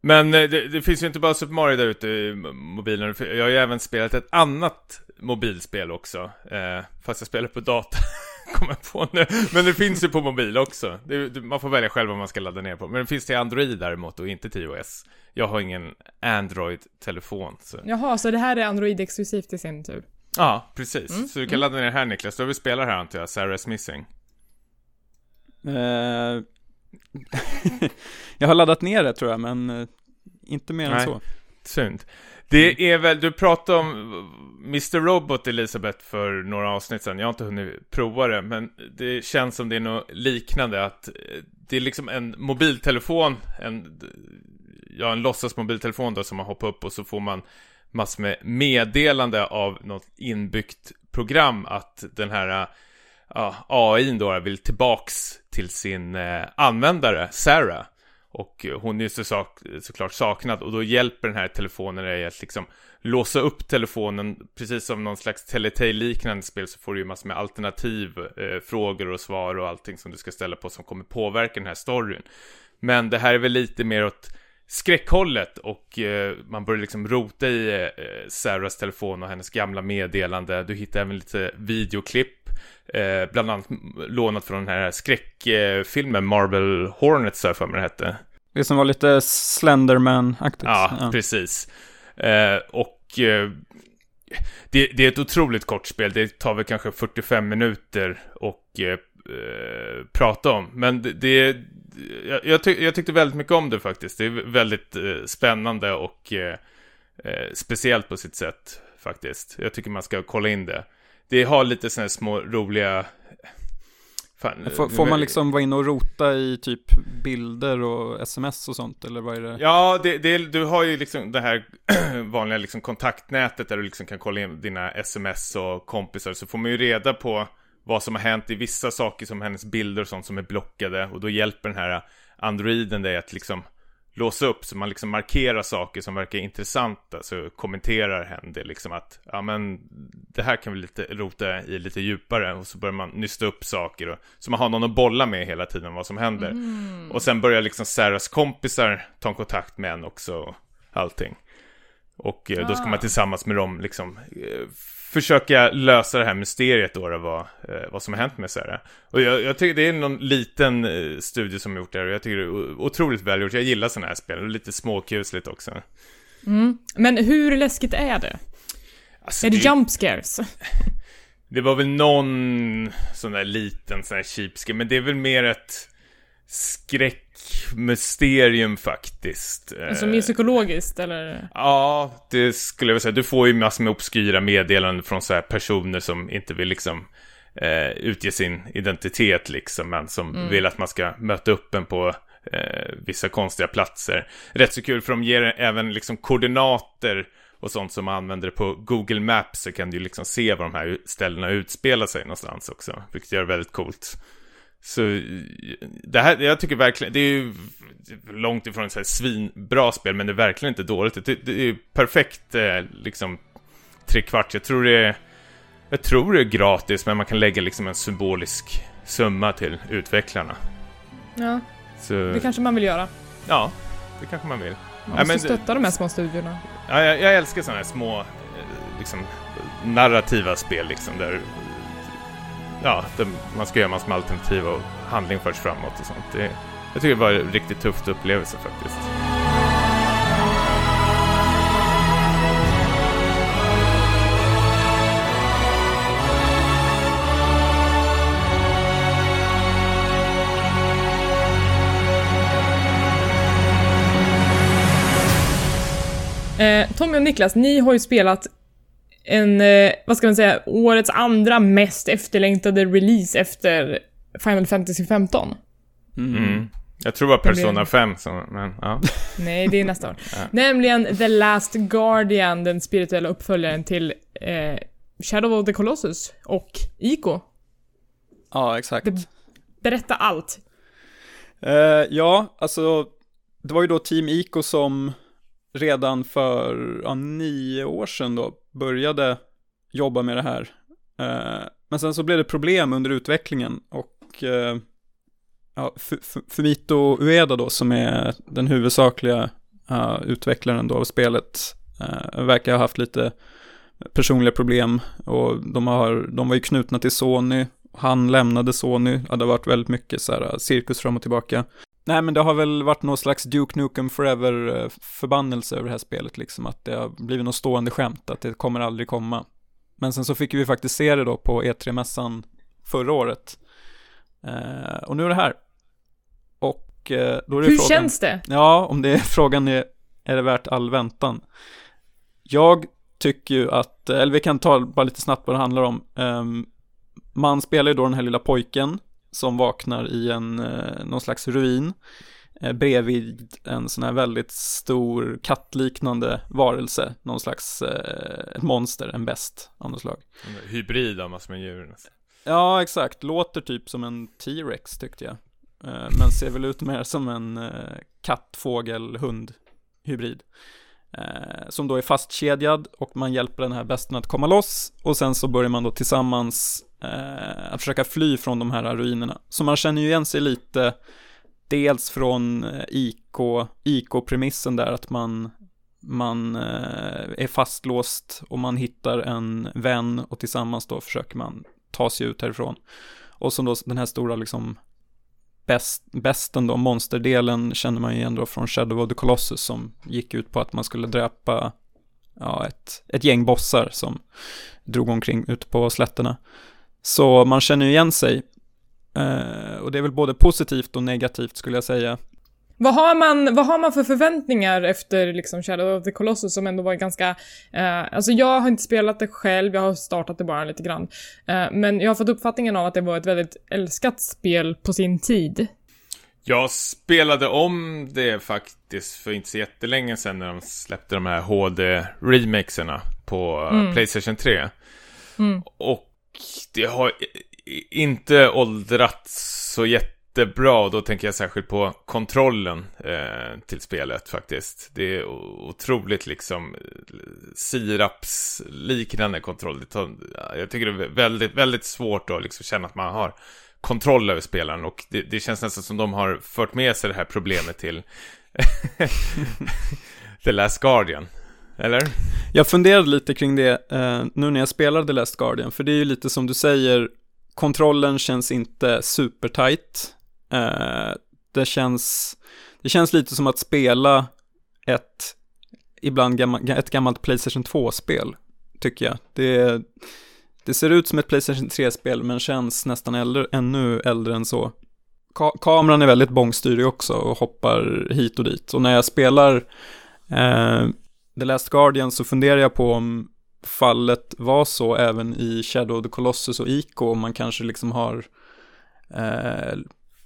Men eh, det, det finns ju inte bara Super Mario där ute i mobilen. Jag har ju även spelat ett annat mobilspel också. Eh, fast jag spelar på data. (laughs) (laughs) Kommer på nu. Men det finns ju på mobil också. Det, man får välja själv vad man ska ladda ner på. Men det finns till Android däremot och inte till iOS. Jag har ingen Android-telefon. Så. Jaha, så det här är Android-exklusivt i sin tur? Ja, precis. Mm, Så du kan ladda ner här Niklas. Du har vi spelar här antar jag, Sarah's Missing. Eh, (laughs) jag har laddat ner det tror jag, men eh, inte mer än Nej. så. Synd. Det är väl, du pratade om Mr. Robot Elisabeth för några avsnitt sedan. Jag har inte hunnit prova det, men det känns som det är något liknande. Att eh, det är liksom en mobiltelefon, en, ja, en låtsasmobiltelefon då som man hoppar upp och så får man massor med meddelande av något inbyggt program att den här ja, AI då vill tillbaks till sin eh, användare, Sarah. Och eh, hon är ju så sak, såklart saknad och då hjälper den här telefonen dig att liksom låsa upp telefonen precis som någon slags Teletay-liknande spel så får du ju massor med alternativ eh, frågor och svar och allting som du ska ställa på som kommer påverka den här storyn. Men det här är väl lite mer åt skräckhållet och eh, man börjar liksom rota i eh, Sarahs telefon och hennes gamla meddelande. Du hittar även lite videoklipp, eh, bland annat lånat från den här skräckfilmen Marvel Hornets, har jag för mig det hette. Det som var lite Slenderman-aktigt. Ja, ja. precis. Eh, och eh, det, det, är ett otroligt kort spel. Det tar väl kanske 45 minuter och eh, prata om. Men det, det jag, jag, tyck, jag, tyckte väldigt mycket om det faktiskt. Det är väldigt eh, spännande och eh, eh, speciellt på sitt sätt faktiskt. Jag tycker man ska kolla in det. Det har lite sådana små roliga... Fan, får, får, man liksom vara inne och rota i typ bilder och sms och sånt, eller vad är det? Ja, det, det, du har ju liksom det här (clears throat) vanliga liksom kontaktnätet där du liksom kan kolla in dina sms och kompisar, så får man ju reda på vad som har hänt i vissa saker som hennes bilder och sånt som är blockade och då hjälper den här androiden dig att liksom låsa upp så man liksom markerar saker som verkar intressanta så kommenterar hen det liksom att ja men det här kan vi lite rota i lite djupare och så börjar man nysta upp saker och, så man har någon att bolla med hela tiden vad som händer mm. och sen börjar liksom Sarahs kompisar ta kontakt med en också och allting och eh, då ska man ah. tillsammans med dem liksom eh, försöka lösa det här mysteriet då, då vad, eh, vad som har hänt med Sarah. Och jag, jag, tycker det är någon liten eh, studie som har gjort det här och jag tycker det är otroligt välgjort. Jag gillar sådana här spel och lite småkusligt också. Mm. Men hur läskigt är det? Alltså, är det, det jump scares? (laughs) Det var väl någon sån där liten sån här cheap men det är väl mer ett skräckmysterium faktiskt. Alltså psykologiskt eller? Ja, det skulle jag vilja säga. Du får ju massor med obskyra meddelanden från så här personer som inte vill liksom eh, utge sin identitet liksom, men som mm. vill att man ska möta upp en på eh, vissa konstiga platser. Rätt så kul för de ger även liksom koordinater och sånt som man använder på Google Maps så kan du liksom se var de här ställena utspelar sig någonstans också, vilket gör det väldigt coolt. Så det här, jag tycker verkligen, det är ju långt ifrån ett svinbra spel, men det är verkligen inte dåligt. Det, det är perfekt, eh, liksom, trekvart. Jag tror det är, jag tror det är gratis, men man kan lägga liksom en symbolisk summa till utvecklarna. Ja, Så... det kanske man vill göra. Ja, det kanske man vill. Man måste ja, stötta de här små studierna. Ja, jag, jag älskar sådana här små, eh, liksom, narrativa spel liksom, där ja, det, man ska göra massor med alternativ och handling förs framåt och sånt. Det, jag tycker det var en riktigt tufft upplevelse faktiskt. Eh, Tommy och Niklas, ni har ju spelat en, eh, vad ska man säga, årets andra mest efterlängtade release efter Final Fantasy 15. Mm. Mm. Jag tror det var Persona Nämligen... 5 som, men ja. (laughs) Nej, det är nästa år. (laughs) ja. Nämligen The Last Guardian, den spirituella uppföljaren till eh, Shadow of the Colossus och Ico. Ja, exakt. Det, berätta allt. Uh, ja, alltså, det var ju då Team Ico som redan för ja, nio år sedan då började jobba med det här. Eh, men sen så blev det problem under utvecklingen och eh, ja, Fumito Ueda då som är den huvudsakliga uh, utvecklaren då av spelet eh, verkar ha haft lite personliga problem och de, har, de var ju knutna till Sony. Han lämnade Sony, ja, det har varit väldigt mycket så här eh, cirkus fram och tillbaka. Nej men det har väl varit någon slags Duke Nukem Forever eh, över det här spelet liksom att det har blivit något stående skämt att det kommer aldrig komma. Men sen så fick vi faktiskt se det då på E3-mässan förra året. Eh, och nu är det här. Och eh, då är det Hur frågan, känns det? Ja, om det är (laughs) frågan är, är det värt all väntan? Jag tycker ju att, eller vi kan ta bara lite snabbt vad det handlar om. Um, man spelar ju då den här lilla pojken som vaknar i en, eh, någon slags ruin eh, bredvid en sån här väldigt stor kattliknande varelse, någon slags eh, ett monster, en best av något slag. En hybrid av massor med djur. Ja, exakt. Låter typ som en T-Rex tyckte jag. Men ser väl ut mer som en katt, fågel, hund hybrid. Som då är fastkedjad och man hjälper den här besten att komma loss och sen så börjar man då tillsammans eh, att försöka fly från de här ruinerna. Så man känner ju igen sig lite dels från eh, IK, IK-premissen där att man, man eh, är fastlåst och man hittar en vän och tillsammans då försöker man ta sig ut härifrån. Och som då den här stora liksom bäst, bästen då, monsterdelen känner man igen då från Shadow of the Colossus som gick ut på att man skulle dräpa ja, ett, ett gäng bossar som drog omkring ute på slätterna. Så man känner ju igen sig. Eh, och det är väl både positivt och negativt skulle jag säga. Vad har, man, vad har man för förväntningar efter liksom Shadow of the Colossus som ändå var ganska... Eh, alltså jag har inte spelat det själv, jag har startat det bara lite grann. Eh, men jag har fått uppfattningen av att det var ett väldigt älskat spel på sin tid. Jag spelade om det faktiskt för inte så jättelänge sedan när de släppte de här HD-remakesarna på mm. Playstation 3. Mm. Och det har inte åldrats så jättebra och då tänker jag särskilt på kontrollen eh, till spelet faktiskt. Det är otroligt liksom sirapsliknande kontroll. jag tycker det är väldigt, väldigt svårt att liksom känna att man har kontroll över spelaren och det, det, känns nästan som de har fört med sig det här problemet till (laughs) The Last Guardian. Eller? Jag funderade lite kring det eh, nu när jag spelade Last Guardian, för det är ju lite som du säger, kontrollen känns inte supertight. Eh, det känns, det känns lite som att spela ett, ibland gamma, ett gammalt Playstation 2-spel, tycker jag. Det, det ser ut som ett Playstation 3-spel, men känns nästan äldre, ännu äldre än så. Ka kameran är väldigt bångstyrig också och hoppar hit och dit. Och när jag spelar eh, The Last Guardian så funderar jag på om fallet var så även i Shadow of the Colossus och Ico, om man kanske liksom har eh,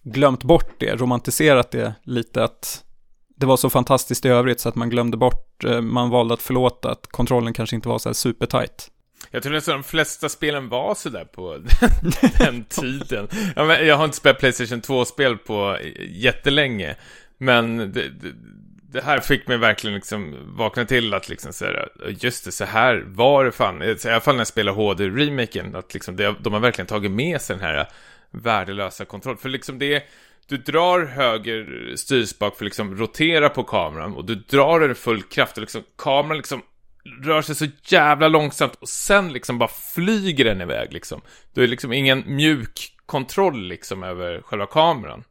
glömt bort det, romantiserat det lite, att det var så fantastiskt i övrigt så att man glömde bort, eh, man valde att förlåta att kontrollen kanske inte var så här supertight. Jag tror nästan de flesta spelen var sådär på (laughs) den tiden. Jag har inte spelat Playstation 2-spel på jättelänge, men det, det, det, här fick mig verkligen liksom vakna till att liksom säga, just det, så här var det fan. I alla fall när jag spelade HD-remaken, att liksom det, de har verkligen tagit med sig den här värdelösa kontrollen. För liksom det du drar höger styrspak för att liksom rotera på kameran och du drar den full kraft och liksom kameran liksom rör sig så jävla långsamt och sen liksom bara flyger den iväg liksom. Du är liksom ingen mjuk kontroll liksom över själva kameran.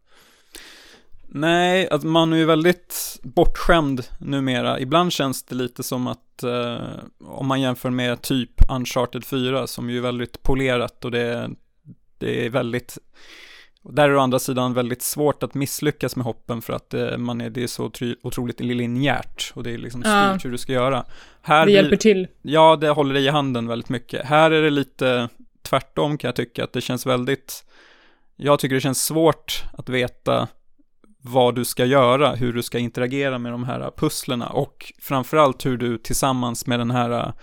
Nej, att man är ju väldigt bortskämd numera. Ibland känns det lite som att eh, om man jämför med typ Uncharted 4 som ju är väldigt polerat och det, det är väldigt där är det å andra sidan väldigt svårt att misslyckas med hoppen för att eh, man är, det är så otroligt linjärt och det är liksom styrt ja. hur du ska göra. Här det hjälper till. Ja, det håller dig i handen väldigt mycket. Här är det lite tvärtom kan jag tycka, att det känns väldigt, jag tycker det känns svårt att veta vad du ska göra, hur du ska interagera med de här pusslerna och framförallt hur du tillsammans med den här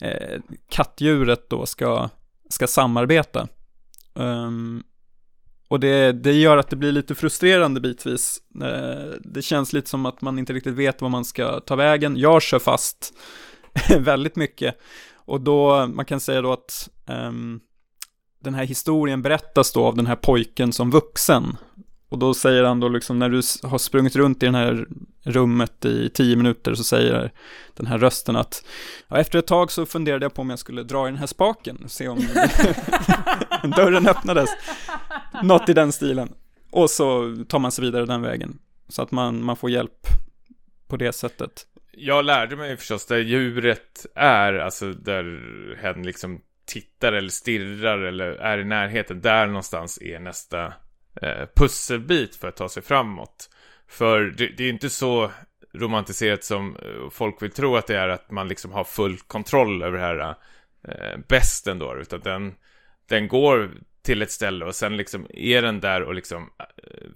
eh, kattdjuret då ska, ska samarbeta. Um, och det, det gör att det blir lite frustrerande bitvis. Eh, det känns lite som att man inte riktigt vet vad man ska ta vägen. Jag kör fast (laughs) väldigt mycket. Och då, man kan säga då att um, den här historien berättas då av den här pojken som vuxen. Och då säger han då liksom när du har sprungit runt i det här rummet i tio minuter så säger den här rösten att ja, efter ett tag så funderade jag på om jag skulle dra i den här spaken och se om (laughs) dörren öppnades. Något i den stilen. Och så tar man sig vidare den vägen. Så att man, man får hjälp på det sättet. Jag lärde mig förstås där djuret är, alltså där hen liksom tittar eller stirrar eller är i närheten. Där någonstans är nästa pusselbit för att ta sig framåt. För det, det är inte så romantiserat som eh, folk vill tro att det är att man liksom har full kontroll över det här eh, bästen då, utan den, den går till ett ställe och sen liksom är den där och liksom eh,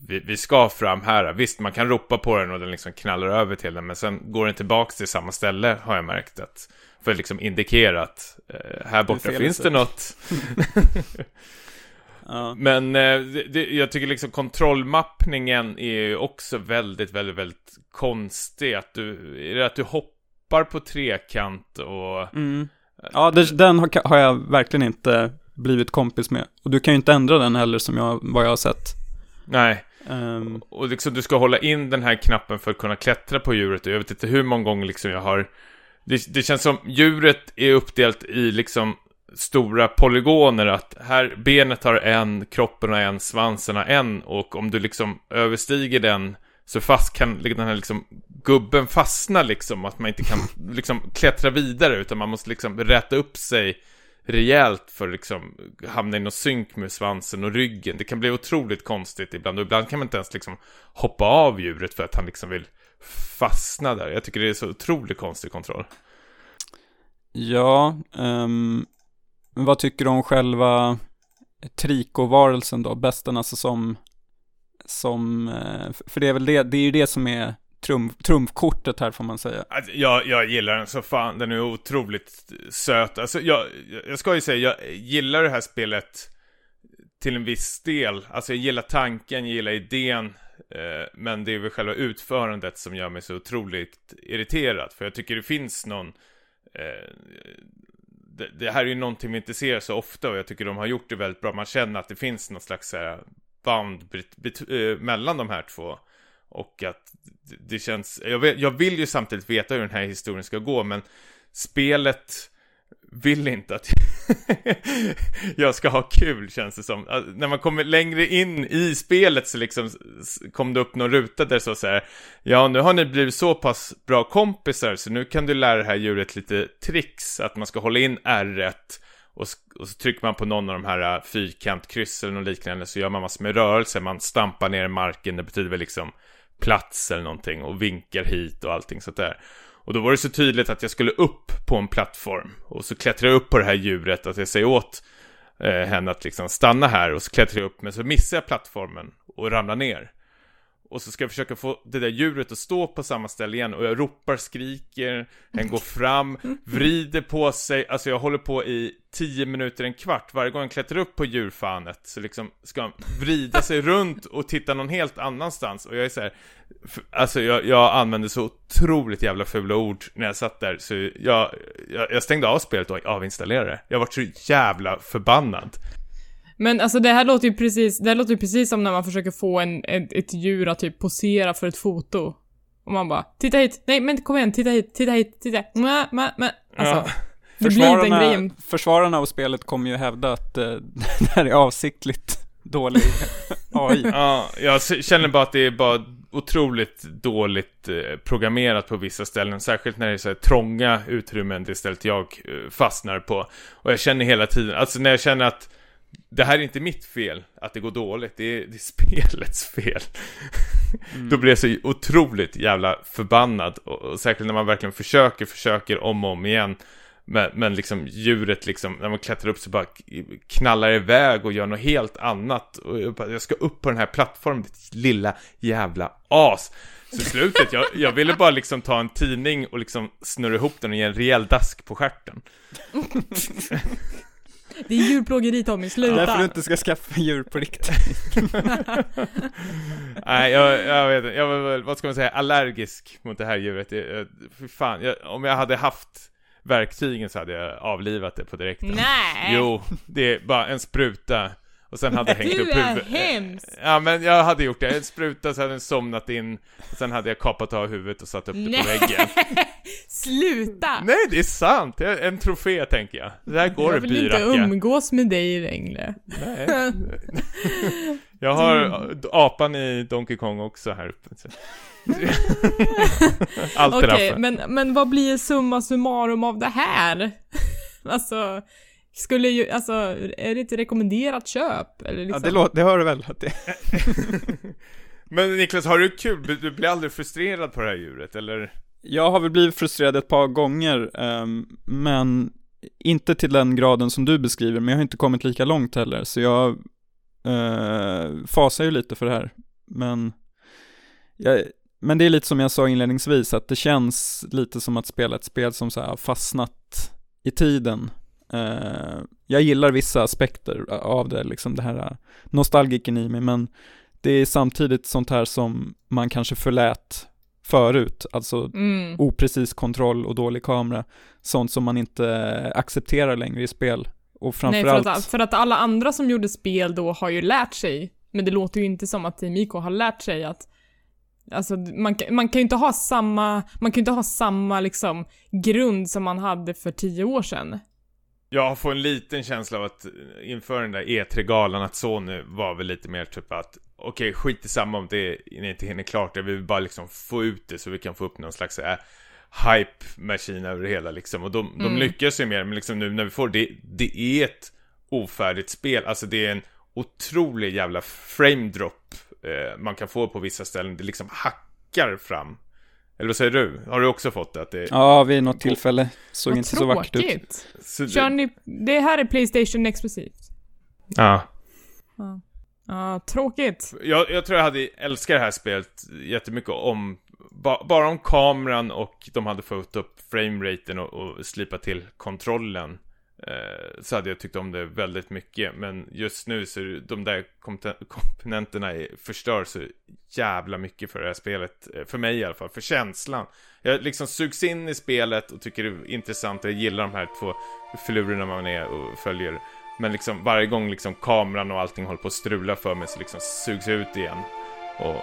vi, vi ska fram här. Visst, man kan ropa på den och den liksom knallar över till den, men sen går den tillbaks till samma ställe har jag märkt att för att liksom indikera att eh, här borta finns det något. (laughs) (laughs) Ja. Men eh, det, jag tycker liksom kontrollmappningen är ju också väldigt, väldigt, väldigt konstig. Att du, är det att du hoppar på trekant och... Mm. Ja, det, den har, har, jag verkligen inte blivit kompis med. Och du kan ju inte ändra den heller som jag, vad jag har sett. Nej. Ehm, Och liksom du ska hålla in den här knappen för att kunna klättra på djuret. Och jag vet inte hur många gånger liksom jag har... Det, det känns som djuret är uppdelat i liksom stora polygoner. Att här benet har en, kroppen har en, svansen har en. Och om du liksom överstiger den så fast kan den här liksom gubben fastna liksom. Att man inte kan (laughs) liksom klättra vidare utan man måste liksom räta upp sig rejält för att liksom hamna i någon synk med svansen och ryggen. Det kan bli otroligt konstigt ibland och ibland kan man inte ens liksom hoppa av djuret för att han liksom vill fastna där. Jag tycker det är så otroligt konstig kontroll. ja, ehm, men vad tycker du om själva trikovarelsen då? Bästen, alltså som, som, eh, för det är väl det, det är ju det som är trumf, trumfkortet här får man säga. Alltså, jag, jag gillar den så fan, den är otroligt söt. Alltså jag, jag ska ju säga, jag gillar det här spelet till en viss del. Alltså jag gillar tanken, jag gillar idén. Eh, men det är väl själva utförandet som gör mig så otroligt irriterad. För jag tycker det finns någon... Eh, det, det här är ju någonting vi inte ser så ofta och jag tycker de har gjort det väldigt bra. Man känner att det finns någon slags eh, så här, band bet, bet, eh, mellan de här två. Och att det- det känns, jag, vet, jag vill ju samtidigt veta hur den här historien ska gå, men spelet vill inte att (laughs) jag ska ha kul känns det som. Alltså, när man kommer längre in i spelet så liksom kom det upp någon ruta där så säger Ja, nu har ni blivit så pass bra kompisar så nu kan du lära det här djuret lite tricks. Att man ska hålla in R1 och, och så trycker man på någon av de här äh, fyrkantkryss eller något liknande så gör man massor med rörelser. Man stampar ner i marken, det betyder väl liksom plats eller någonting och vinkar hit och allting sånt där. Och då var det så tydligt att jag skulle upp på en plattform och så klättrar jag upp på det här djuret att jag säger åt eh, henne att liksom stanna här och så klättrar jag upp men så missar jag plattformen och ramlar ner. Och så ska jag försöka få det där djuret att stå på samma ställe igen. Och jag ropar, skriker, den går fram, vrider på sig, alltså jag håller på i 10 minuter, en kvart, varje gång jag klättrar upp på djurfanet så liksom ska han vrida sig runt och titta någon helt annanstans. Och jag är så här, alltså jag, jag använde så otroligt jävla fula ord när jag satt där. Så jag, jag, jag stängde av spelet och avinstallerade det. Jag var så jävla förbannad. Men alltså det här låter ju precis, det här låter ju precis som när man försöker få en, ett, ett djur att typ posera för ett foto. Och man bara, titta hit, nej men kom igen, titta hit, titta hit, titta, mä, mä, mä. Alltså, Ja. det (laughs) blir inte Försvararna, grejen. försvararna av spelet kommer ju hävda att eh, (laughs) det här är avsiktligt dålig (laughs) AI. Ja, jag känner bara att det är bara otroligt dåligt eh, programmerat på vissa ställen. Särskilt när det är så här trånga utrymmen, det stället jag eh, fastnar på. Och jag känner hela tiden, alltså när jag känner att det här är inte mitt fel att det går dåligt, det är, det är (laughs) spelets fel. Då blir jag så otroligt jävla förbannad. Och, och särskilt när man verkligen försöker, försöker om och om igen. Men, men liksom djuret liksom, när man klättrar upp så bara knallar iväg och gör något helt annat. Och jag, bara, jag ska upp på den här plattformen, ditt lilla jävla as. Så slutet, jag, jag ville bara liksom ta en tidning och liksom snurra ihop den och ge en rejäl dask på stjärten. (laughs) Det är djurplågeri Tommy, sluta. Därför du inte ska skaffa djur på riktigt. (laughs) Nej, jag, jag vet inte, jag var väl, vad ska man säga, allergisk mot det här djuret. Jag, jag, fy fan, jag, om jag hade haft verktygen så hade jag avlivat det på direkten. Nej! Jo, det är bara en spruta. Och sen hade jag hängt Du upp är huvudet. hemsk! Ja men jag hade gjort det, en spruta så hade den somnat in. Och sen hade jag kapat av huvudet och satt upp det på Nej. väggen. (laughs) Sluta! Nej det är sant, Det är en trofé tänker jag. Det här går jag det vill inte byracka. umgås med dig längre. Nej. (laughs) Jag har apan i Donkey Kong också här uppe. (laughs) Allt är Okej, därför. men, men vad blir summa summarum av det här? alltså, skulle ju, alltså, är det ett rekommenderat köp? Eller Ja, liksom? det, låter, det hör du väl? Att det, (laughs) Men Niklas, har du kul? Du blir aldrig frustrerad på det här djuret, eller? jag har väl blivit frustrerad ett par gånger, ehm, men inte till den graden som du beskriver, men jag har inte kommit lika långt heller, så jag eh, fasar ju lite för det här. Men, jag, men det är lite som jag sa inledningsvis, att det känns lite som att spela ett spel som så här har fastnat i tiden. Eh, jag gillar vissa aspekter av det, liksom det här nostalgiken i mig, men det är samtidigt sånt här som man kanske förlät förut, alltså Mm. oprecis kontroll och dålig kamera, sånt som man inte accepterar längre i spel. Och Nej, framförallt, för att, för att alla andra som gjorde spel då har ju lärt sig Men det låter ju inte som att Team IK har lärt sig att Alltså man, kan- man kan ju inte ha samma, man kan inte ha samma liksom grund som man hade för tio år sedan. Jag får en liten känsla av att inför den där E3-galan att Sony var väl lite mer typ att Okej, skit i samma om det inte hinner klart det, vi vill bara liksom få ut det så vi kan få upp någon slags äh, hype machine över det hela liksom. Och de, de Mm. lyckas ju mer, men liksom nu när vi får det, det är ett ofärdigt spel, alltså det är en otrolig jävla frame drop eh, man kan få på vissa ställen, det liksom hackar fram. Eller vad säger du? Har du också fått det? Att det Ja, vid något tillfälle såg Vad inte så vackert ut. tråkigt. så Kör ni, det här är Playstation exklusivt. Ja. Ja. Ja, tråkigt. Jag, jag tror jag hade älskat det här spelet jättemycket om ba, Bara om kameran och de hade fått upp frameraten och, och slipat till kontrollen Eh, så hade jag tyckt om det väldigt mycket. Men just nu så är de där komponenterna förstör så jävla mycket för det här spelet. Eh, för mig i alla fall, för känslan. Jag liksom sugs in i spelet och tycker det är intressant. Jag gillar de här två filurerna man är och följer. Men liksom varje gång liksom kameran och allting håller på att strula för mig så liksom sugs jag ut igen. Och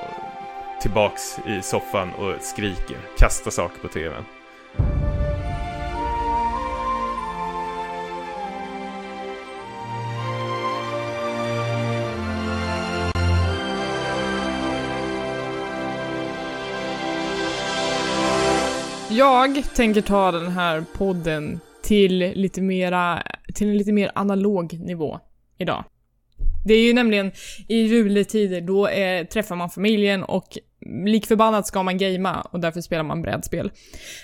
tillbaks i soffan och skriker, kastar saker på tvn. Jag tänker ta den här podden till lite mera, till en lite mer analog nivå idag. Det är ju nämligen i juletider, då är, träffar man familjen och lik förbannat ska man gamea och därför spelar man brädspel.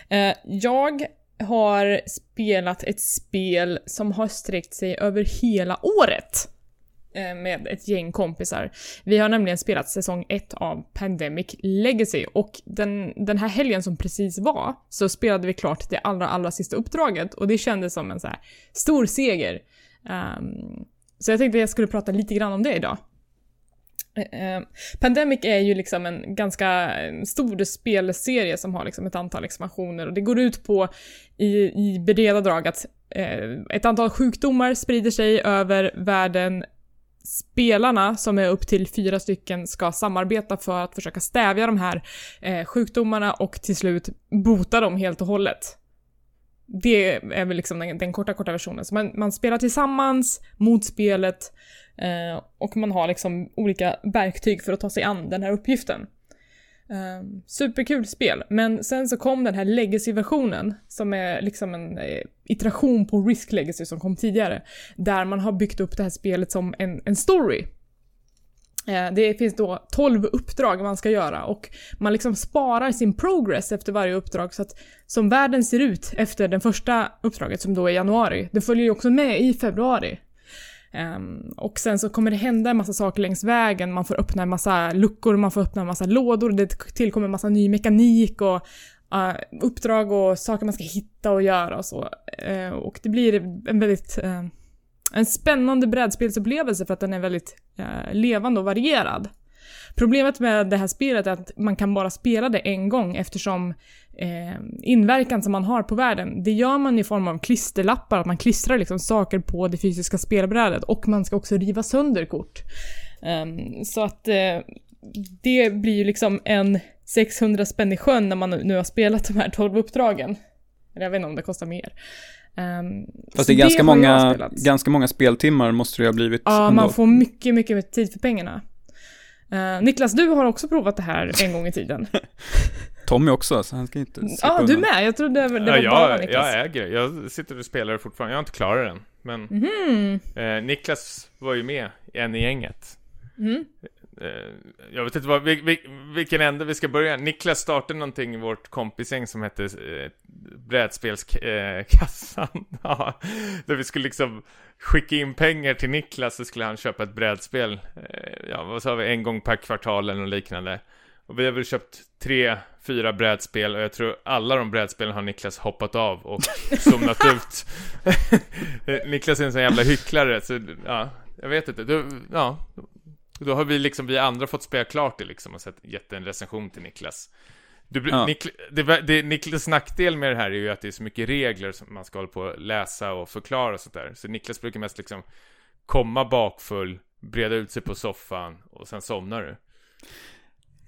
Eh, jag har spelat ett spel som har sträckt sig över hela året Eh, med ett gäng kompisar. Vi har nämligen spelat säsong 1 av Pandemic Legacy och den, den här helgen som precis var så spelade vi klart det allra, allra sista uppdraget och det kändes som en så här stor seger. Um, så jag tänkte jag skulle prata lite grann om det idag. Ehm, Pandemic är ju liksom en ganska stor spelserie som har liksom ett antal expansioner och det går ut på i, i breda drag att eh, ett antal sjukdomar sprider sig över världen spelarna, som är upp till fyra stycken, ska samarbeta för att försöka stävja de här eh, sjukdomarna och till slut bota dem helt och hållet. Det är väl liksom den, den korta, korta versionen. Så man, man spelar tillsammans mot spelet eh, och man har liksom olika verktyg för att ta sig an den här uppgiften. Eh, superkul spel, men sen så kom den här legacy-versionen som är liksom en eh, iteration på Risk Legacy som kom tidigare, där man har byggt upp det här spelet som en, en story. Eh, Det finns då 12 uppdrag man ska göra och man liksom sparar sin progress efter varje uppdrag så att som världen ser ut efter det första uppdraget som då är januari, det följer ju också med i februari. Um, och sen så kommer det hända en massa saker längs vägen, man får öppna en massa luckor, man får öppna en massa lådor, det tillkommer en massa ny mekanik och uh, uppdrag och saker man ska hitta och göra och så. Uh, och det blir en väldigt uh, en spännande brädspelsupplevelse för att den är väldigt eh, levande och varierad. Problemet med det här spelet är att man kan bara spela det en gång eftersom eh, inverkan som man har på världen, det gör man i form av klisterlappar, att man klistrar liksom saker på det fysiska spelbrädet och man ska också riva sönder kort. Ehm, så att eh, det blir ju liksom en 600 spänn i sjön när man nu har spelat de här 12 uppdragen. Eller jag vet inte om det kostar mer. Um, Fast det är ganska många, ganska många speltimmar måste det ha blivit Ja, ändå. man får mycket, mycket tid för pengarna. Eh, Niklas, du har också provat det här en gång i tiden. (laughs) Tommy också, så han ska inte Ja, du undan. med. Jag trodde det var det var ja, bara jag, Niklas. jag äger det. Jag sitter och spelar fortfarande. Jag har inte klarat den. Men Mhm. eh, Niklas var ju med, en i gänget. Mm. Eh, jag vet inte vad, vil, vil, vilken ände vi ska börja. Niklas startade någonting i vårt kompisgäng som hette eh, Brädspelskassan. (laughs) ja, där vi skulle liksom skicka in pengar till Niklas så skulle han köpa ett brädspel. Eh, ja, vad sa vi, en gång per kvartal eller något liknande. Och vi har väl köpt tre, fyra brädspel och jag tror alla de brädspelen har Niklas hoppat av och (laughs) somnat ut. (laughs) Niklas är en sån jävla hycklare så ja, jag vet inte. Du, ja, då har vi liksom, vi andra fått spela klart det liksom och sett, gett en recension till Niklas. Du, Ja. Nikl, det, det, Niklas nackdel med det här är ju att det är så mycket regler som man ska hålla på och läsa och förklara och sånt där. Så Niklas brukar mest liksom komma bakfull, breda ut sig på soffan och sen somnar du.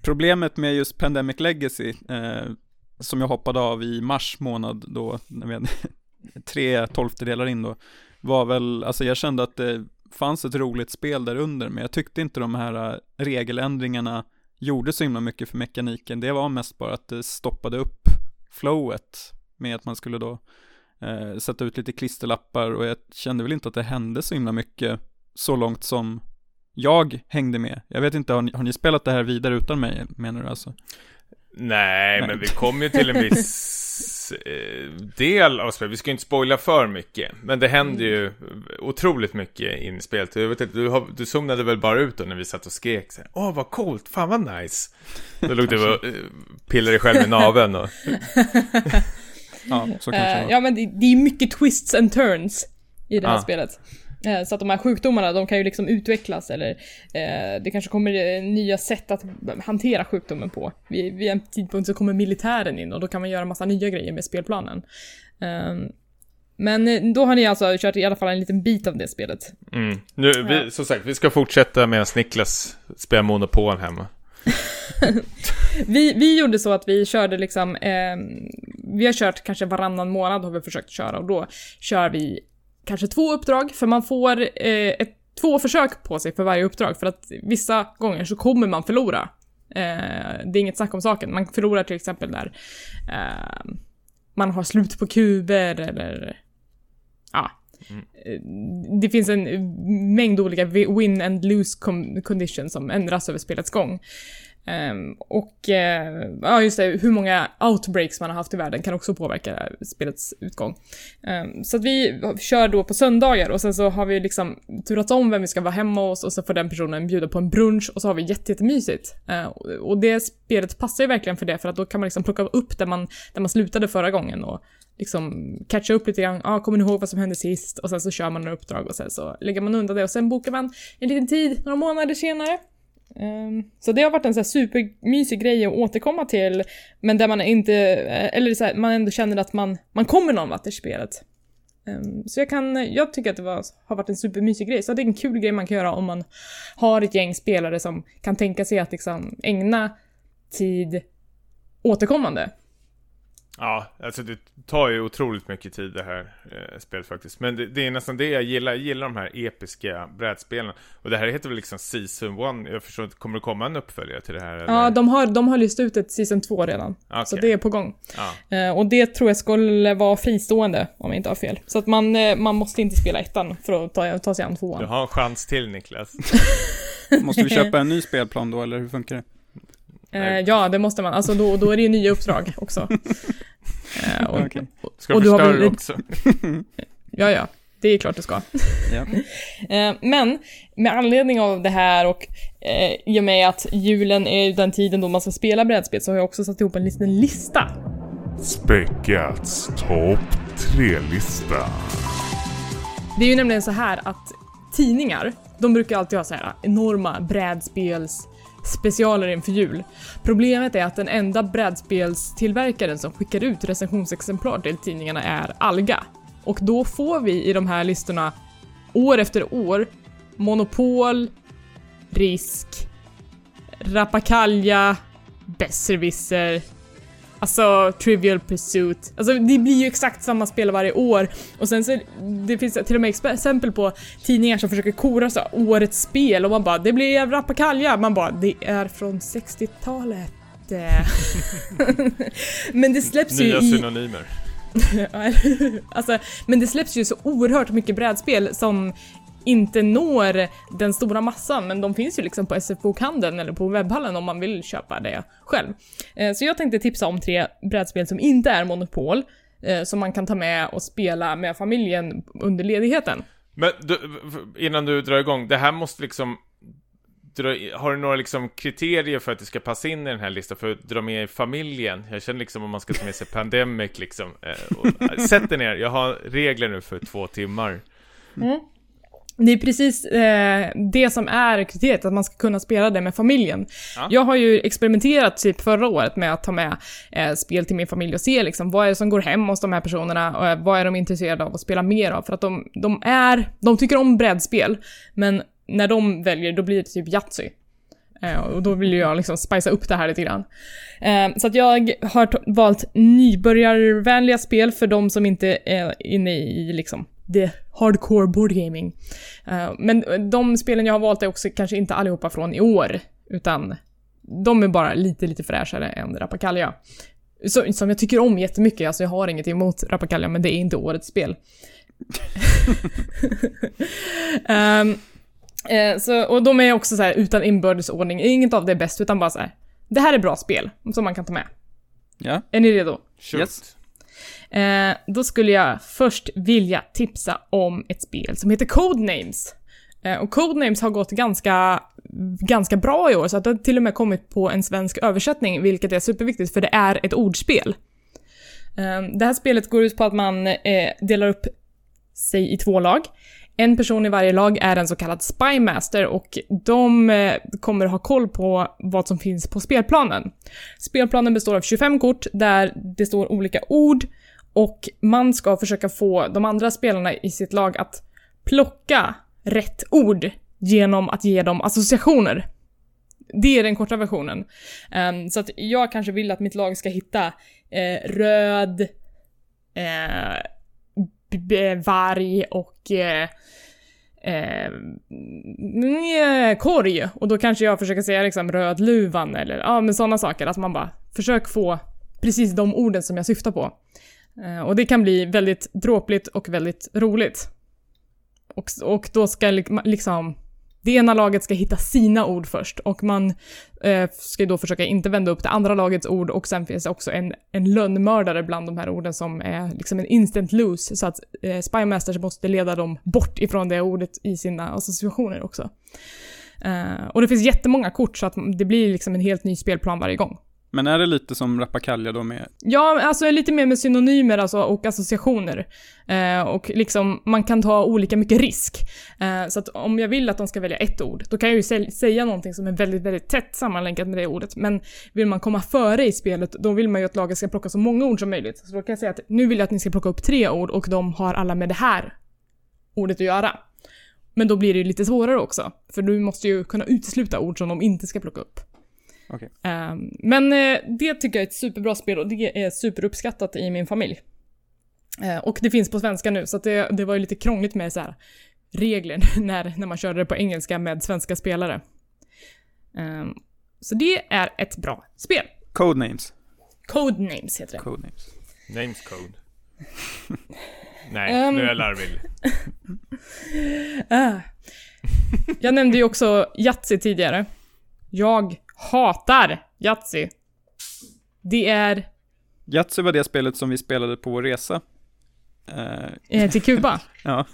Problemet med just Pandemic Legacy, eh, som jag hoppade av i mars månad då, när vi hade (laughs) tre tolftedelar in då, var väl, alltså jag kände att det fanns ett roligt spel där under, men jag tyckte inte de här eh, regeländringarna gjorde så himla mycket för mekaniken. Det var mest bara att det stoppade upp flowet med att man skulle då eh, sätta ut lite klisterlappar och jag kände väl inte att det hände så himla mycket så långt som jag hängde med. Jag vet inte, har ni, har ni spelat det här vidare utan mig, menar du alltså? Nej, Nej. men vi kom ju till en viss (laughs) del av spelet. Vi ska inte spoila för mycket. Men det händer ju otroligt mycket in i spelet. Jag vet inte, du, har, du zonade väl bara ut då när vi satt och skrek så här, Åh, vad coolt, fan vad nice. Då låg du och eh, pillade dig själv i naveln och... (laughs) ja, så kanske det var. Ja, men det, det är mycket twists and turns i det här Ja. spelet. Eh, Så att de här sjukdomarna, de kan ju liksom utvecklas eller eh, det kanske kommer eh, nya sätt att hantera sjukdomen på. Vid, vid en tidpunkt så kommer militären in och då kan man göra massa nya grejer med spelplanen. Ehm, men eh, då har ni alltså kört i alla fall en liten bit av det spelet. Mm. Nu, vi, som sagt, vi ska fortsätta medan Niklas spelar Monopol hemma. (laughs) Vi, vi gjorde så att vi körde liksom, eh, vi har kört kanske varannan månad har vi försökt köra och då kör vi kanske två uppdrag för man får eh, ett, två försök på sig för varje uppdrag för att vissa gånger så kommer man förlora. Eh, det är inget snack om saken. Man förlorar till exempel när eh, man har slut på kuber eller ja. Eh, Det finns en mängd olika win and lose conditions som ändras över spelets gång. Ehm, och eh, ja, just det, hur många outbreaks man har haft i världen kan också påverka spelets utgång. Ehm, så att vi kör då på söndagar och sen så har vi liksom turats om vem vi ska vara hemma hos och så får den personen bjuda på en brunch och så har vi jättemysigt. Ehm, och- det spelet passar ju verkligen för det för att då kan man liksom plocka upp där man, där man slutade förra gången och liksom catcha upp lite grann. Ja, kommer ni ihåg vad som hände sist? Och sen så kör man några uppdrag och sen så lägger man undan det och sen bokar man en liten tid några månader senare. Ehm, så det har varit en så här supermysig grej att återkomma till, men där man inte, eh, eller så här, man ändå känner att man, man kommer någon vart i spelet. Ehm, så jag kan, jag tycker att det var, har varit en supermysig grej, så det är en kul grej man kan göra om man har ett gäng spelare som kan tänka sig att liksom ägna tid återkommande. Ja, alltså det tar ju otroligt mycket tid det här eh, spelet faktiskt. Men det, det är nästan det jag gillar. Jag gillar de här episka brädspelen. Och det här heter väl liksom Season 1. Jag förstår inte, kommer det komma en uppföljare till det här? Eller? Ja, de har, de har lyst ut ett Season 2 redan, Okej. så det är på gång. Ja. Eh, och det tror jag skulle vara fristående, om jag inte har fel. Så att man, eh, man måste inte spela ettan för att ta, ta sig an tvåan. Du har en chans till Niklas. (laughs) (laughs) Måste vi köpa en ny spelplan då, eller hur funkar det? Eh, ja, det måste man. Alltså då, då är det ju nya uppdrag också. (laughs) Eh, och, Okej. Ska Och du du har förstöra väl- också? Ja, ja. Det är klart det ska. Ja. (laughs) Eh, men med anledning av det här och eh, i och med att julen är den tiden då man ska spela brädspel så har jag också satt ihop en liten lista. Späckats topp 3-lista. Det är ju nämligen så här att tidningar, de brukar alltid ha så här enorma brädspels specialer inför jul. Problemet är att den enda brädspelstillverkaren som skickar ut recensionsexemplar till tidningarna är Alga. Och då får vi i de här listorna år efter år Monopol, Risk, Rappakalja, Besserwisser, Alltså Trivial Pursuit. Alltså det blir ju exakt samma spel varje år. Och sen så, det finns till och med exempel på tidningar som försöker kora så årets spel och man bara det blir Rappakalja. Man bara det är från 60-talet. Eh. (laughs) Men det släpps Nya ju i... synonymer. (laughs) alltså, men det släpps ju så oerhört mycket brädspel som inte når den stora massan, men de finns ju liksom på SF-bokhandeln eller på webbhallen om man vill köpa det själv. Eh, Så jag tänkte tipsa om tre brädspel som inte är monopol, eh, som man kan ta med och spela med familjen under ledigheten. Men du, innan du drar igång, det här måste liksom... Har du några liksom kriterier för att det ska passa in i den här listan för att dra med familjen? Jag känner liksom om man ska ta med sig (laughs) Pandemic liksom. Eh, och, sätt dig ner, jag har regler nu för två timmar. Det är precis eh, det som är kriteriet, att man ska kunna spela det med familjen. Ja. Jag har ju experimenterat typ förra året med att ta med eh, spel till min familj och se liksom vad är det som går hem hos de här personerna och eh, vad är de intresserade av att spela mer av. För att de, de är, de tycker om brädspel, men när de väljer, då blir det typ Yatzy. Eh, och då vill jag liksom spicea upp det här lite grann. Eh, så att jag har valt nybörjarvänliga spel för de som inte är inne i liksom the hardcore board gaming. Eh, men de spelen jag har valt är också kanske inte allihopa från i år, utan de är bara lite, lite fräschare än Rappakalja. Så, som jag tycker om jättemycket, alltså jag har inget emot Rappakalja, men det är inte årets spel. (laughs) Ehm, eh, så, och de är också så här utan inbördesordning, inget av det är bäst, utan bara så här. Det här är bra spel, som man kan ta med. Ja, Är ni redo? Shoot. Yes. Eh, då skulle jag först vilja tipsa om ett spel som heter Codenames. Eh, och Codenames har gått ganska, ganska bra i år, så att det har till och med kommit på en svensk översättning, vilket är superviktigt, för det är ett ordspel. Eh, det här spelet går ut på att man eh, delar upp sig i två lag. En person i varje lag är en så kallad spymaster och de eh, kommer ha koll på vad som finns på spelplanen. Spelplanen består av 25 kort där det står olika ord och man ska försöka få de andra spelarna i sitt lag att plocka rätt ord genom att ge dem associationer. Det är den korta versionen. Um, så att jag kanske vill att mitt lag ska hitta eh, röd, eh, eh varg och eh, eh, mm, korg. Och då kanske jag försöker säga liksom rödluvan eller ja, men sådana saker. Att man bara försök få precis de orden som jag syftar på. Eh, och det kan bli väldigt dråpligt och väldigt roligt. Och, och då ska liksom det ena laget ska hitta sina ord först och man eh, ska ju då försöka inte vända upp det andra lagets ord och sen finns det också en, en lönnmördare bland de här orden som är liksom en instant lose så att eh, Spymasters måste leda dem bort ifrån det ordet i sina associationer också. Eh, och det finns jättemånga kort så att det blir liksom en helt ny spelplan varje gång. Men är det lite som Rappakalja då med, Ja, alltså lite mer med synonymer alltså, och associationer. Eh, och liksom, man kan ta olika mycket risk. Eh, så att om jag vill att de ska välja ett ord, då kan jag ju sä- säga någonting som är väldigt, väldigt tätt sammanlänkat med det ordet. Men vill man komma före i spelet, då vill man ju att laget ska plocka så många ord som möjligt. Så då kan jag säga att nu vill jag att ni ska plocka upp tre ord och de har alla med det här ordet att göra. Men då blir det ju lite svårare också, för du måste ju kunna utesluta ord som de inte ska plocka upp. Okej. Ehm, men eh, det tycker jag är ett superbra spel och det är superuppskattat i min familj. Eh, och det finns på svenska nu, så att det, det var ju lite krångligt med så här regler (laughs) när, när man körde det på engelska med svenska spelare. Ehm, så det är ett bra spel. Codenames? Codenames heter det. Codenames. Names code. (laughs) Nej, Ehm. nu är jag larvig. (laughs) Ah. Jag nämnde ju också Yatzy tidigare. Jag hatar Yatzy. Det är Yatzy var det spelet som vi spelade på vår resa. Eh, eh, till Kuba. (laughs) ja,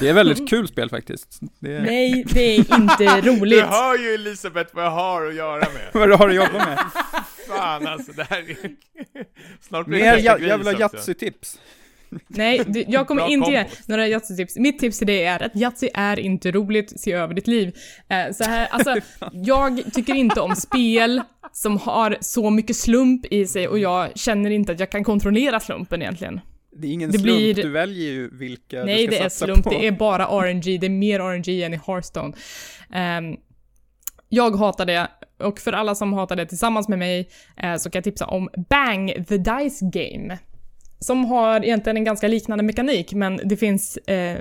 det är väldigt kul spel faktiskt. Det är... Nej, det är inte (laughs) Du roligt. hör ju Elisabeth vad jag har att göra med. (laughs) Vad du har att jobba med? Fan alltså, det här är... Snart blir Mer, det jag, gris jag vill ha också. Yatzy-tips. (laughs) Nej, du, jag kommer inte ge kompost. några Yatzy-tips. Mitt tips till dig är att Yatzy är inte roligt, se över ditt liv. Eh, så här, alltså, (laughs) jag tycker inte om spel som har så mycket slump i sig och jag känner inte att jag kan kontrollera slumpen egentligen. Det är ingen Det slump, blir- du väljer ju vilka Nej, du ska det är satsa slump, på. det är bara RNG, det är mer RNG än i Hearthstone. Ehm, jag hatar det, och för alla som hatar det tillsammans med mig eh, så kan jag tipsa om Bang the Dice Game. Som har egentligen en ganska liknande mekanik, men det finns eh,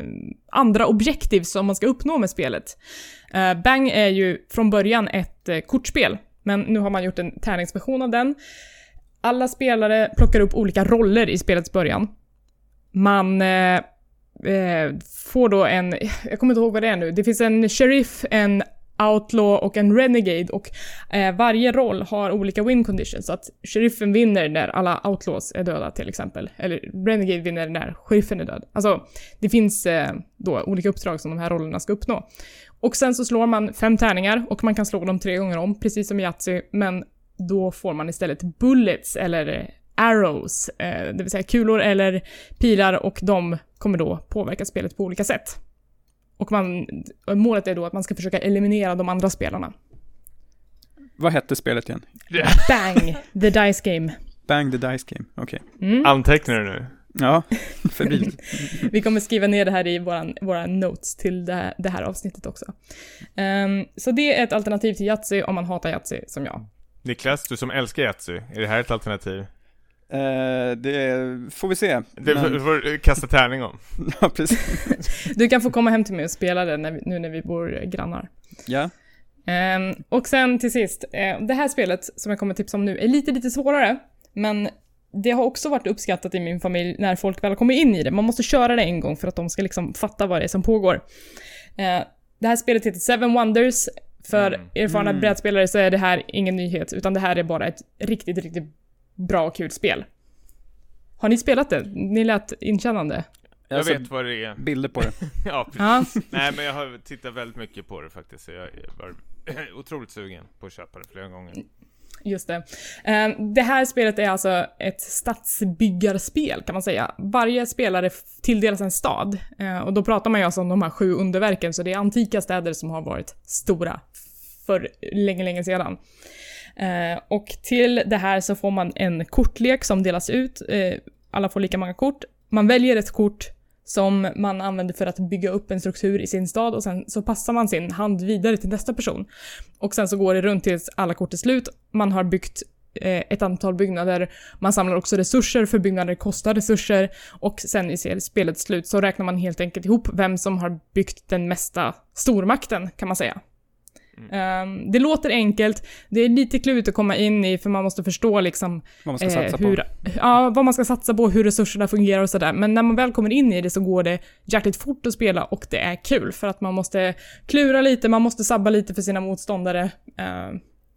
andra objektiv som man ska uppnå med spelet. Eh, Bang är ju från början ett eh, kortspel, men nu har man gjort en tärningsversion av den. Alla spelare plockar upp olika roller i spelets början. Man eh, eh, får då en, (laughs) jag kommer inte ihåg vad det är nu, det finns en sheriff, en outlaw och en renegade och eh, varje roll har olika win conditions. Så att sheriffen vinner när alla outlaws är döda till exempel. Eller renegade vinner när sheriffen är död. Alltså, det finns eh, då olika uppdrag som de här rollerna ska uppnå. Och sen så slår man fem tärningar och man kan slå dem tre gånger om, precis som i Yatzy, men då får man istället bullets eller eh, arrows, eh, det vill säga kulor eller pilar och de kommer då påverka spelet på olika sätt. Och man, målet är då att man ska försöka eliminera de andra spelarna. Vad hette spelet igen? (laughs) Bang! The Dice Game. Bang the Dice Game, okej. Mm. Antecknar du nu? Ja, febrilt. (laughs) Vi kommer skriva ner det här i våran, våra notes till det här, det här avsnittet också. Ehm, så det är ett alternativ till Yatzy om man hatar Yatzy, som jag. Niklas, du som älskar Yatzy, är det här ett alternativ? Eh, det får vi se. Det Men- får, du kasta tärning om. (laughs) Ja, precis. (laughs) Du kan få komma hem till mig och spela det när vi, nu när vi bor grannar. Ja. Ehm, och sen till sist, eh, det här spelet som jag kommer tipsa om nu är lite, lite svårare, men det har också varit uppskattat i min familj när folk väl kommer in i det. Man måste köra det en gång för att de ska liksom fatta vad det är som pågår. Eh, det här spelet heter Seven Wonders. För Mm. erfarna Mm. brädspelare så är det här ingen nyhet, utan det här är bara ett riktigt, riktigt bra och kul spel. Har ni spelat det? Ni lät inkännande. Jag, Jag vet vad det är. bilder på det. (laughs) Ja, precis. Nej, men jag har tittat väldigt mycket på det faktiskt. Så jag var (clears throat) otroligt sugen på att köpa det flera gånger. Just det. Eh, Det här spelet är alltså ett stadsbyggarspel kan man säga. Varje spelare tilldelas en stad. Eh, Och då pratar man ju alltså om de här sju underverken, så det är antika städer som har varit stora för länge, länge sedan. Eh, Och till det här så får man en kortlek som delas ut. Eh, Alla får lika många kort. Man väljer ett kort som man använder för att bygga upp en struktur i sin stad och sen så passar man sin hand vidare till nästa person. Och sen så går det runt tills alla kort är slut. Man har byggt eh, ett antal byggnader. Man samlar också resurser, för byggnader kostar resurser. Och sen i spelets slut så räknar man helt enkelt ihop vem som har byggt den mesta stormakten, kan man säga. Ehm, det låter enkelt, det är lite klurigt att komma in i för man måste förstå liksom Vad man ska eh, satsa på. hur, ja, vad man ska satsa på, hur resurserna fungerar och sådär. Men när man väl kommer in i det så går det jäkligt fort att spela och det är kul för att man måste klura lite, man måste sabba lite för sina motståndare. Eh,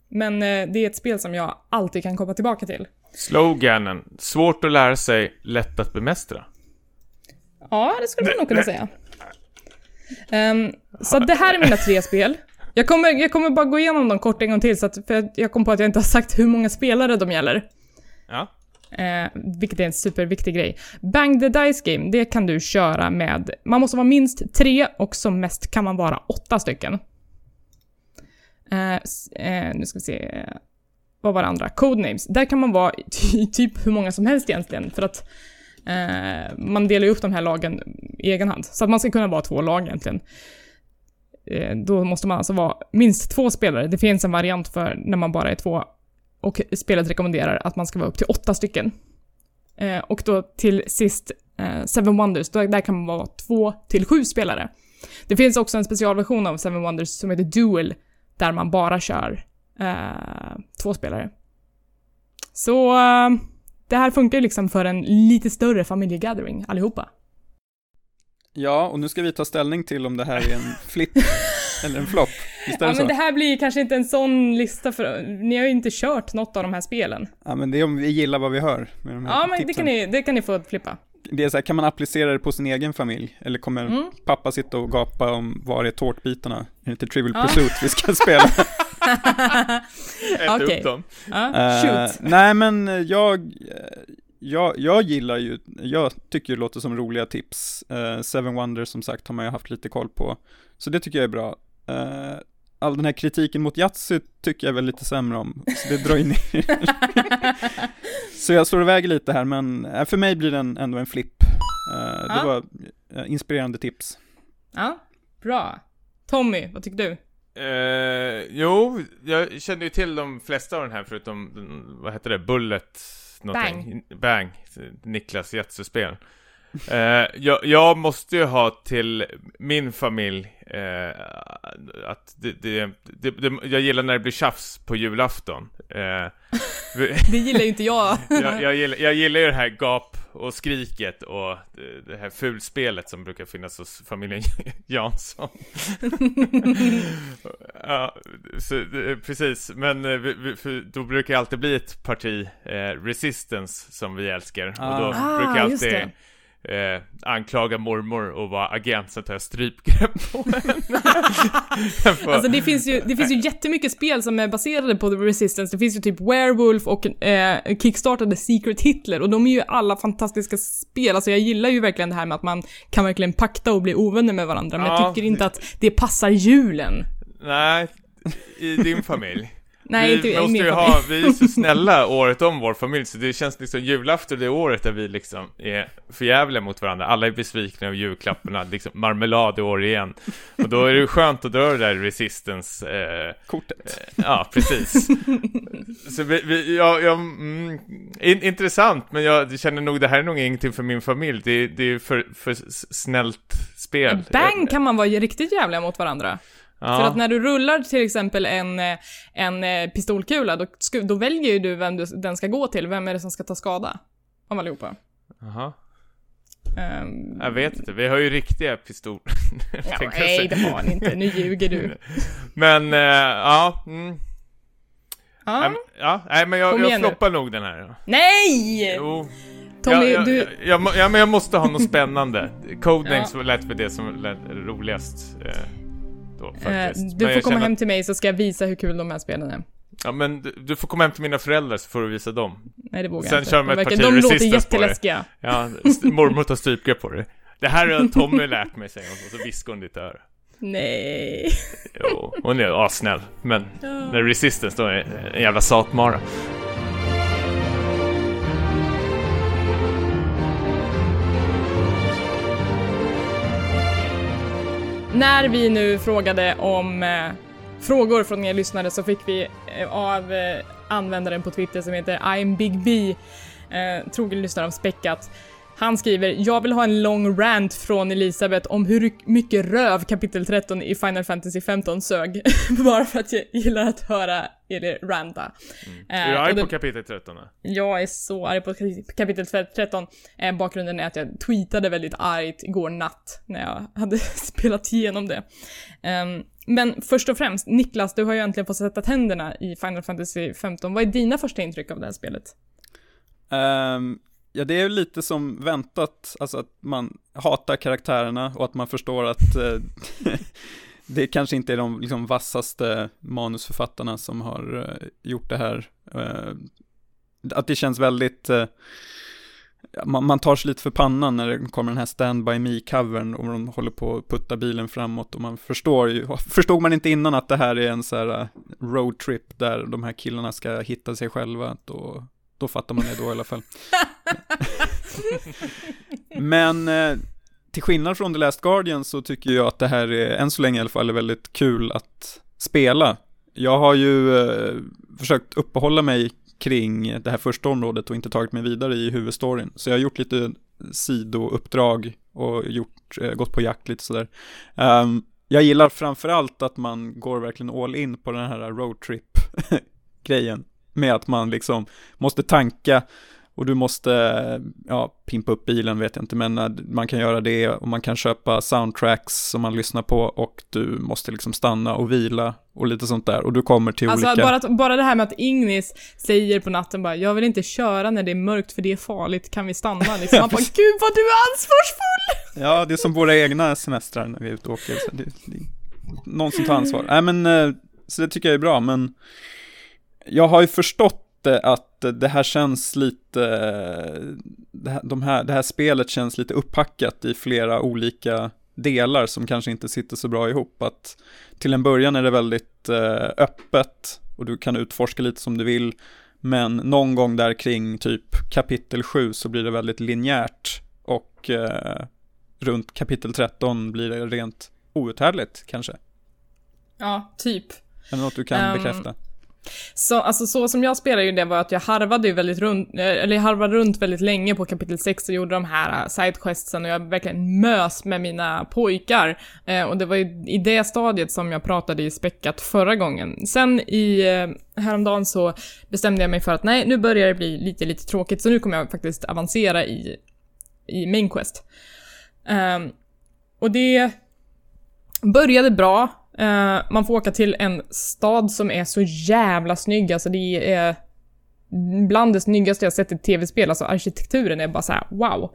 men eh, det är ett spel som jag alltid kan komma tillbaka till. Sloganen, svårt att lära sig, lätt att bemästra. Ja, det skulle man nog kunna säga. Ehm, så det här är mina tre spel. Jag kommer, jag kommer bara gå igenom dem kort en gång till, så att, för jag kom på att jag inte har sagt hur många spelare de gäller. Ja. Eh, vilket är en superviktig grej. Bang the Dice Game, det kan du köra med... Man måste vara minst tre och som mest kan man vara åtta stycken. Eh, eh, nu ska vi se... Vad var det andra? Codenames. Där kan man vara ty, (laughs) typ hur många som helst egentligen, för att eh, man delar ju upp de här lagen i egen hand. Så att man ska kunna vara två lag egentligen. Eh, då måste man alltså vara minst två spelare. Det finns en variant för när man bara är två och spelet rekommenderar att man ska vara upp till åtta stycken. Eh, och då till sist, eh, Seven Wonders, då, där kan man vara två till sju spelare. Det finns också en specialversion av Seven Wonders som heter Duel, där man bara kör eh, två spelare. Så eh, det här funkar ju liksom för en lite större familjegathering allihopa. Ja, och nu ska vi ta ställning till om det här är en (laughs) flipp eller en flopp. Ja, det men så? det här blir kanske inte en sån lista för ni har ju inte kört något av de här spelen. Ja, men det är om vi gillar vad vi hör med de här Ja, men det kan ni, det kan ni få flippa. Det är så här, kan man applicera det på sin egen familj? Eller kommer Mm. pappa sitta och gapa om var är tårtbitarna? Är det inte Trivial Ja. Pursuit vi ska (laughs) spela? Ät Okej. upp dem. Ja, shoot. nej, men jag, eh, jag, jag gillar ju, jag tycker det låter som roliga tips. Eh, Seven Wonders som sagt har man ju haft lite koll på. Så det tycker jag är bra. Eh, all den här kritiken mot Yatzy tycker jag väl lite sämre om, så det drar ju (laughs) ner. så jag står och väger lite här, men eh, för mig blir den ändå en flipp. Det Ja. var eh, inspirerande tips. Ja, bra. Tommy, vad tycker du? Eh, jo, jag kände ju till de flesta av den här förutom, vad heter det, Bullet någonting. Bang. Niklas Jetsu-spel. Eh, jag, jag måste ju ha till min familj eh, att det, det, det, det, jag gillar när det blir tjafs på julafton. Eh, (laughs) Det gillar ju inte jag. (laughs) jag, jag, gillar, jag gillar ju det här gap och skriket och det- här fulspelet som brukar finnas hos familjen (laughs) Jansson. ja, så, precis. Men eh, vi, vi, för då brukar det alltid bli ett parti, eh, Resistance, som vi älskar. Och då Ah. brukar jag Ah, alltid eh, anklaga mormor och vara agent, så tar jag strypgrepp på (laughs) henne. Alltså det finns, ju, det finns ju jättemycket spel som är baserade på The Resistance. Det finns ju typ Werewolf och eh, kickstartade Secret Hitler och de är ju alla fantastiska spel. Alltså jag gillar ju verkligen det här med att man kan verkligen pakta och bli ovänner med varandra, men Ja. jag tycker inte att det passar julen. Nej, i din familj. Nej, vi inte måste ju ha, vi är så (laughs) snälla året om vår familj, så det känns liksom julafton det året där vi liksom är förjävliga mot varandra. Alla är besvikna över julklapparna, (laughs) liksom marmelad i år igen. Och då är det skönt att dra det där resistance, eh, Kortet. ja precis. (laughs) så vi, vi ja, ja, mm, in, intressant, men jag känner nog det här är nog ingenting för min familj. Det, det är ju för, för snällt spel. Bang kan man vara riktigt jävliga mot varandra. Ja. För att när du rullar till exempel en, eh, en eh, pistolkula, då, då väljer ju du vem du, den ska gå till. Vem är det som ska ta skada? Av allihopa. Jaha. Um, Jag vet inte, vi har ju riktiga pistoler. (laughs) ja, nej, det har ni inte. Nu ljuger du. (laughs) Men, eh, ja. Mm. Ja. Äm, Ja, nej men jag, Kom jag floppar nog den här. Nej! Jo. Tommy, jag, jag, du... jag, ja, men jag måste ha något spännande. (laughs) Codenames Ja. lät för det som lät roligast. Eh, då, Eh, faktiskt. du Men får komma känner hem till mig så ska jag visa hur kul de här spelen är. Ja, men du, du får komma hem till mina föräldrar så får du visa dem. Nej, det vågar Sen jag inte. kör de ett parti de låter resistance på det. jätteläskiga. Ja, mormor tar strypgrepp på det. Det här har Tommy lärt mig, säger hon, och så viskar hon ditt öra. Nej. Jo, hon är assnäll. Men när resistance då är en jävla satmara. När vi nu frågade om eh, frågor från er lyssnare så fick vi eh, av eh, användaren på Twitter som heter I'm Big B, eh, trogen lyssnare av Späckat. Han skriver “Jag vill ha en lång rant från Elisabeth om hur mycket röv kapitel 13 i Final Fantasy 15 sög. (laughs) Bara för att jag gillar att höra er ranta. Eh, Är du arg det- på kapitel 13? då? jag är så arg på kapitel 13. Eh, bakgrunden är att jag tweetade väldigt argt igår natt när jag (laughs) hade spelat igenom det. Ehm, men först och främst, Niklas, du har ju äntligen fått sätta tänderna i Final Fantasy 15. Vad är dina första intryck av det här spelet? Ehm, ja, det är ju lite som väntat, alltså att man hatar karaktärerna och att man förstår att eh, (laughs) det kanske inte är de liksom, vassaste manusförfattarna som har eh, gjort det här. Eh, att det känns väldigt, eh, man, man tar sig lite för pannan när det kommer den här Stand By Me-covern och de håller på att putta bilen framåt och man förstår ju, förstod man inte innan att det här är en så här eh, roadtrip där de här killarna ska hitta sig själva, då, då fattar man det då i alla fall. (laughs) (laughs) Men eh, till skillnad från The Last Guardian så tycker jag att det här är, än så länge i alla fall, är väldigt kul att spela. Jag har ju eh, försökt uppehålla mig kring det här första området och inte tagit mig vidare i huvudstoryn. Så jag har gjort lite sidouppdrag och gjort, eh, gått på jakt lite sådär. Um, jag gillar framförallt att man går verkligen all in på den här roadtrip-grejen. (laughs) Med att man liksom måste tanka och du måste, ja, pimpa upp bilen vet jag inte, men eh, man kan göra det och man kan köpa soundtracks som man lyssnar på och du måste liksom stanna och vila och lite sånt där och du kommer till Alltså olika... bara, att- bara det här med att Ignis säger på natten bara “Jag vill inte köra när det är mörkt för det är farligt, kan vi stanna?” (laughs) liksom. Man bara “Gud vad du är ansvarsfull!” Ja, det är som våra egna semestrar när vi är ute och åker. Så det, det, någon som tar ansvar. Nej, men eh, så det tycker jag är bra, men jag har ju förstått att det här känns lite, det här, de här, det här spelet känns lite upphackat i flera olika delar som kanske inte sitter så bra ihop. Att till en början är det väldigt eh, öppet och du kan utforska lite som du vill. Men någon gång där kring typ kapitel 7 så blir det väldigt linjärt och eh, runt kapitel 13 blir det rent outhärdligt kanske. Ja, typ. Är det något du kan Ehm, bekräfta? Så, alltså, så som jag spelade ju det var att jag harvade ju väldigt runt, eh, eller jag harvade runt väldigt länge på kapitel 6 och gjorde de här eh, sidequestsen och jag verkligen mös med mina pojkar. Eh, och det var ju i det stadiet som jag pratade i späckat förra gången. Sen i eh, häromdagen så bestämde jag mig för att nej, nu börjar det bli lite, lite tråkigt så nu kommer jag faktiskt avancera i, i main quest. Eh, och det började bra. Eh, man får åka till en stad som är så jävla snygg, alltså det är bland det snyggaste jag sett i tv-spel, alltså arkitekturen är bara så här: wow.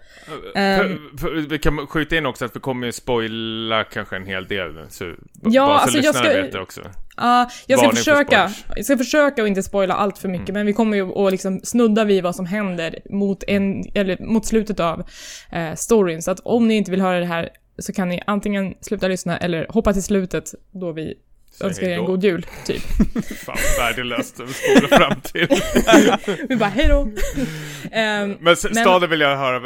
För- Vi kan skjuta in också att vi kommer ju spoila kanske en hel del. Så, b- Ja, bara så alltså jag lyssnarna ska- vet det också. Ja, jag ska Varning försöka, jag ska försöka att inte spoila allt för mycket, men vi kommer ju att liksom snudda vid vad som händer mot, en, eller mot slutet av eh, storyn. Så att om ni inte vill höra det här så kan ni antingen sluta lyssna eller hoppa till slutet då vi Säg önskar er hej en då. god jul, typ. (laughs) Fan, värdelöst att spola fram till. (laughs) Vi bara, hejdå! Ehm, Men, s- Men- staden vill jag höra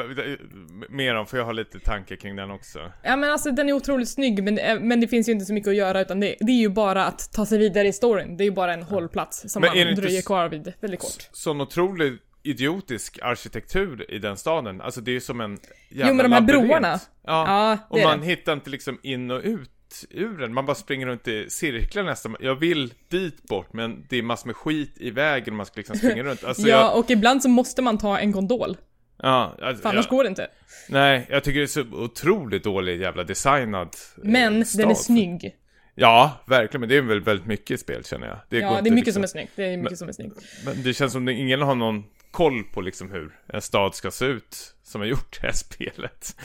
mer om, för jag har lite tankar kring den också. Ja men alltså den är otroligt snygg men, eh, men det finns ju inte så mycket att göra utan det, det är ju bara att ta sig vidare i storyn. Det är ju bara en hållplats som Men man dröjer kvar vid väldigt kort. Sån otroligt idiotisk arkitektur i den staden. Alltså det är som en jävla Jo, men de här labyrint. broarna. Ja, Ja, och man det. hittar inte liksom in och ut ur den. Man bara springer runt i cirklar nästan. Jag vill dit bort, men det är massor med skit i vägen man ska liksom springa (laughs) runt. Alltså ja, jag, och ibland så måste man ta en gondol. ja, alltså, För annars jag, går det inte. Nej, jag tycker det är så otroligt dålig jävla designad eh, Men stad. den är snygg. Ja, verkligen, men det är väl väldigt mycket i spel känner jag. Det Ja, det är mycket liksom- som är snyggt. Det är mycket som är snyggt. Men det känns som att ingen har någon koll på liksom hur en stad ska se ut som har gjort det här spelet.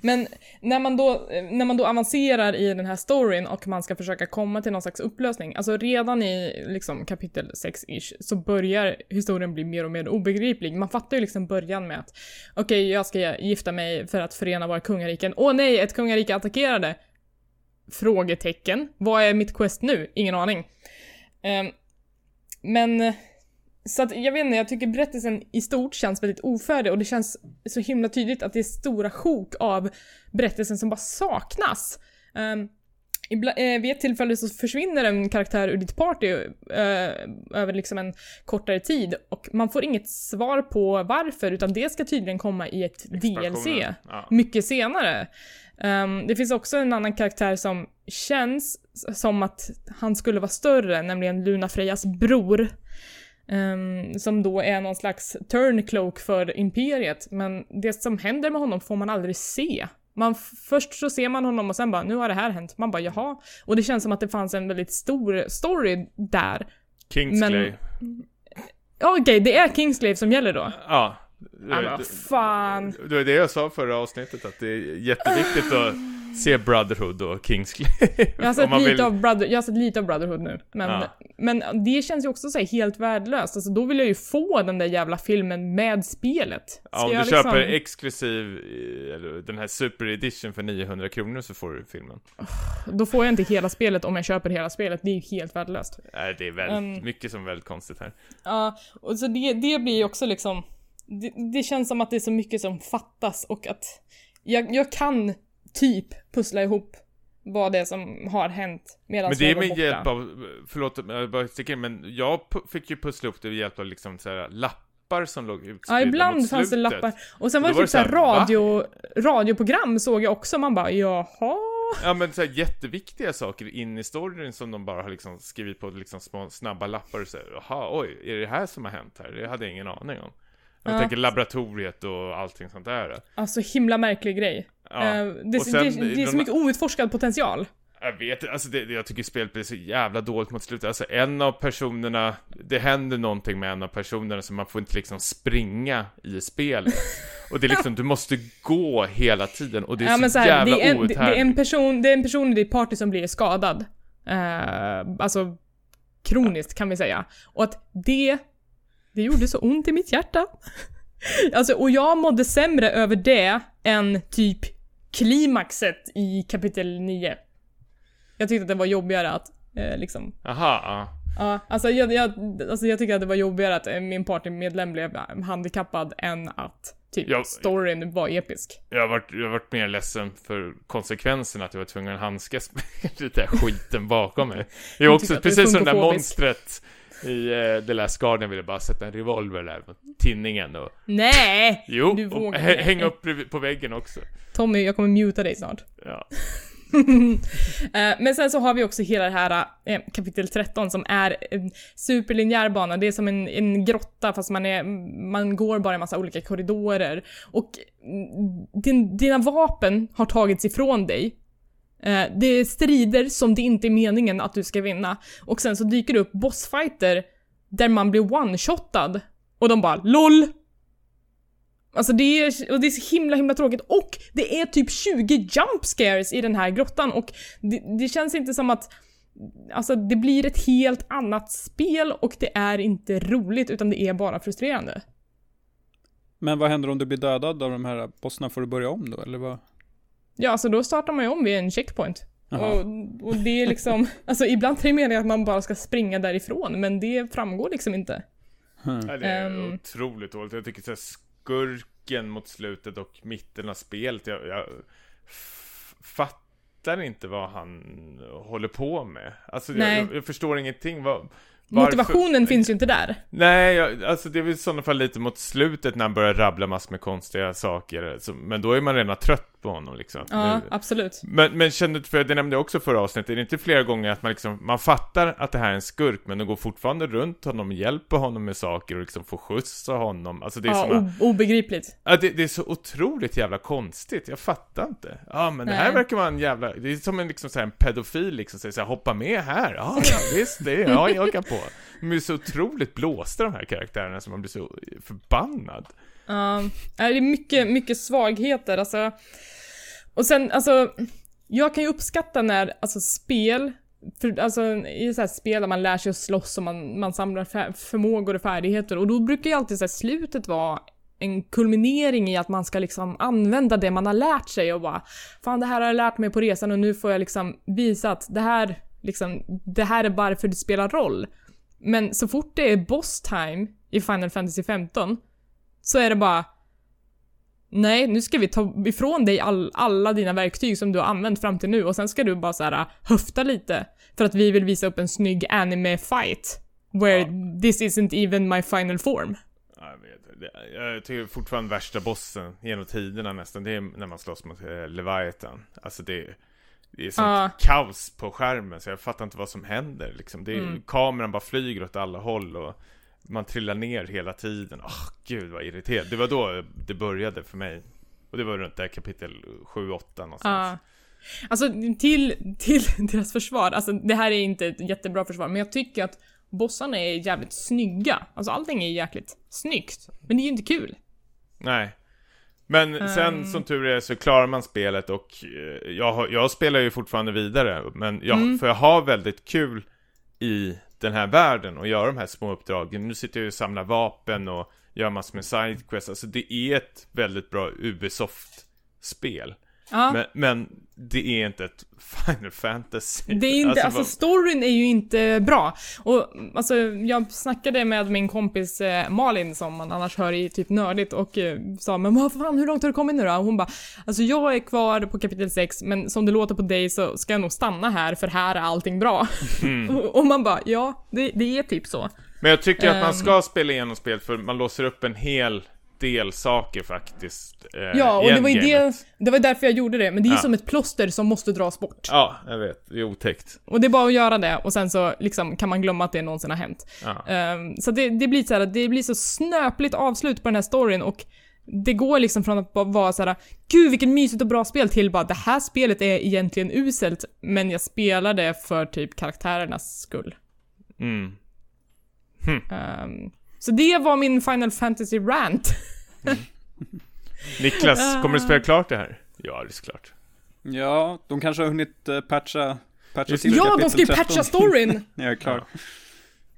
Men när man, då, när man då avancerar i den här storyn och man ska försöka komma till någon slags upplösning, alltså redan i liksom kapitel 6-ish så börjar historien bli mer och mer obegriplig. Man fattar ju liksom början med att okej, jag ska gifta mig för att förena våra kungariken. Åh nej, ett kungarike attackerade! Frågetecken. Vad är mitt quest nu? Ingen aning. Ehm, men så att jag vet inte, jag tycker berättelsen i stort känns väldigt ofärdig och det känns så himla tydligt att det är stora sjok av berättelsen som bara saknas. Um, ibla, eh, vid ett tillfälle så försvinner en karaktär ur ditt party eh, över liksom en kortare tid och man får inget svar på varför utan det ska tydligen komma i ett DLC ja. mycket senare. Ehm, det finns också en annan karaktär som känns som att han skulle vara större, nämligen Luna Frejas bror. Ehm, som då är någon slags turncloak för Imperiet, men det som händer med honom får man aldrig se. Man, först så ser man honom och sen bara, nu har det här hänt. Man bara, jaha. Och det känns som att det fanns en väldigt stor story där. Kingsley. Ja, Okej, det är Kingslave som gäller då. Ja. Vad fan. Det var det jag sa förra avsnittet, att det är jätteviktigt att se Brotherhood och Kingsley. Jag har, sett (laughs) lite vill- av Brother, jag har sett lite av Brotherhood nu, men, Ja. men det känns ju också så här helt värdelöst. Alltså, då vill jag ju få den där jävla filmen med spelet. Ska Ja, om du jag köper liksom- exklusiv, eh, eller den här super edition för 900 kronor så får du filmen. Då får jag inte hela spelet om jag köper hela spelet. Det är ju helt värdelöst. Nej, det är väldigt, Um, mycket som är väldigt konstigt här. Ja, och så det, det blir ju också liksom... Det, det känns som att det är så mycket som fattas och att jag, jag kan typ pussla ihop vad det är som har hänt medan Men det är med borta. hjälp av, förlåt jag bara sticker in, men jag fick ju pussla ihop det med hjälp av liksom så här lappar som låg utspridda Ja, ibland mot fanns det lappar. Och sen var det typ så såhär radio, radioprogram såg jag också. Man bara jaha? Ja men så här jätteviktiga saker in i storyn som de bara har liksom skrivit på liksom små snabba lappar och så här, jaha, oj, är det här som har hänt här? Det hade jag ingen aning om. Jag Ja. tänker laboratoriet och allting sånt där. Alltså himla märklig grej. Ja. Eh, det, sen det, det är så de- mycket outforskad potential. Jag vet alltså det, jag tycker spelet blir så jävla dåligt mot slutet. Alltså en av personerna, det händer någonting med en av personerna så man får inte liksom springa i spelet. (laughs) Och det är liksom, du måste gå hela tiden och det är ja, så, så här, jävla det, är en, det, det är en person, det är en person i ditt party som blir skadad. Eh, alltså kroniskt kan vi säga. Och att det, det gjorde så ont i mitt hjärta. (laughs) alltså, och jag mådde sämre över det än typ klimaxet i kapitel 9. Jag tyckte att det var jobbigare att eh, liksom Aha, ja. Alltså jag, jag, alltså jag tycker att det var jobbigare att eh, min partymedlem blev handikappad än att typ Ja. storyn var episk. Jag har, varit, jag varit mer ledsen för konsekvensen att jag var tvungen att handskas (laughs) med den där skiten bakom mig. Jag är Jag också precis som det där monstret i uh, The Last Guardian ville bara sätta en revolver där på tinningen och Nej! Jo, Du och vågar hä- hänga upp på väggen också. Tommy, jag kommer muta dig snart. Ja. (laughs) Eh, Men sen så har vi också hela det här eh, kapitel 13 som är en superlinjär bana. Det är som en, en grotta fast man, är, man går bara i massa olika korridorer. Och mm, din, dina vapen har tagits ifrån dig. Eh, Det är strider som det inte är meningen att du ska vinna. Och sen så dyker det upp bossfighter där man blir one-shotad. Och de bara LOL! Alltså det är, och det är så himla himla tråkigt och det är typ 20 jump scares i den här grottan och det, det känns inte som att Alltså det blir ett helt annat spel och det är inte roligt utan det är bara frustrerande. Men vad händer om du blir dödad av de här bossarna? Får du börja om då, eller vad? Ja, alltså då startar man ju om vid en checkpoint. Och, och det är liksom, (laughs) alltså ibland är det meningen att man bara ska springa därifrån, men det framgår liksom inte. Hmm. Ja, det är Ehm. otroligt dåligt. Jag tycker så här, skurken mot slutet och mitten av spelet, jag, jag fattar inte vad han håller på med. Alltså Nej. jag, jag förstår ingenting. Vad, varför- Motivationen finns ju inte där. Nej, jag, alltså det är väl i sådana fall lite mot slutet när han börjar rabbla massor med konstiga saker. Så, men då är man redan trött på honom liksom. Ja, Nu- absolut. Men, men kände för det nämnde jag också förra avsnittet, är det inte flera gånger att man liksom, man fattar att det här är en skurk, men de går fortfarande runt honom, hjälper honom med saker och liksom får skjuts av honom. Alltså det är Ja, såna, obegripligt. ja, det, det är så otroligt jävla konstigt, jag fattar inte. Ja, men det här Nej. verkar vara en jävla, det är som en liksom så här, en pedofil liksom, säger så här, hoppa med här, ja, ja visst, det är ja, jag kan på. De är så otroligt blåsta de här karaktärerna, så man blir så förbannad. Ja, det är mycket, mycket svagheter alltså. Och sen, alltså, jag kan ju uppskatta när, alltså spel, för, alltså i så här spel där man lär sig att slåss och man, man samlar fär, förmågor och färdigheter och då brukar ju alltid så här, slutet vara en kulminering i att man ska liksom använda det man har lärt sig och bara Fan det här har jag lärt mig på resan och nu får jag liksom visa att det här liksom, det här är varför det spelar roll. Men så fort det är boss time i Final Fantasy 15 så är det bara Nej, nu ska vi ta ifrån dig all, alla dina verktyg som du har använt fram till nu och sen ska du bara så här höfta lite för att vi vill visa upp en snygg anime-fight. Where this isn't even my final form. Ja, Jag, vet, jag tycker fortfarande värsta bossen genom tiderna nästan, det är när man slåss mot eh, Leviathan. Alltså det, det är sånt Ja. kaos på skärmen så jag fattar inte vad som händer liksom. Det är, Mm. Kameran bara flyger åt alla håll och man trillar ner hela tiden. Åh gud vad irriterande. Det var då det började för mig. Och det var runt där kapitel 7-8 någonstans. Ja. Alltså till, till (laughs) deras försvar, alltså det här är inte ett jättebra försvar, men jag tycker att bossarna är jävligt snygga. Alltså allting är jäkligt snyggt. Men det är ju inte kul. Nej. Men sen Ehm. som tur är så klarar man spelet och eh, jag, jag spelar ju fortfarande vidare. Men jag, Mm. för jag har väldigt kul i den här världen och göra de här små uppdragen. Nu sitter jag och samlar vapen och gör massor med sidequests. Alltså det är ett väldigt bra Ubisoft-spel. Ja. Men, men det är inte ett Final Fantasy. Det är inte, alltså, vad- storyn är ju inte bra. Och alltså, jag snackade med min kompis eh, Malin som man annars hör i typ nördigt och eh, sa men vad fan hur långt har du kommit nu då? Och hon bara alltså jag är kvar på kapitel 6 men som det låter på dig så ska jag nog stanna här för här är allting bra. Mm. (laughs) och, och man bara ja, det, det är typ så. Men jag tycker att man Ehm. ska spela igenom spel för man låser upp en hel del saker faktiskt. Eh, Ja, och det var det, det var därför jag gjorde det. Men det är Ja. som ett plåster som måste dras bort. Ja, jag vet. Det är otäckt. Och det är bara att göra det och sen så liksom kan man glömma att det någonsin har hänt. Ja. Ehm, så det, det blir så här, det blir så snöpligt avslut på den här storyn och det går liksom från att vara så här, gud vilket mysigt och bra spel till bara det här spelet är egentligen uselt men jag spelar det för typ karaktärernas skull. Mm. Ehm, så det var min Final Fantasy rant. (laughs) Niklas, kommer du spela klart det här? Ja, det är klart. Ja, de kanske har hunnit uh, patcha, patcha till ja, de ska ju 13. patcha storyn! (laughs) Jag är klar.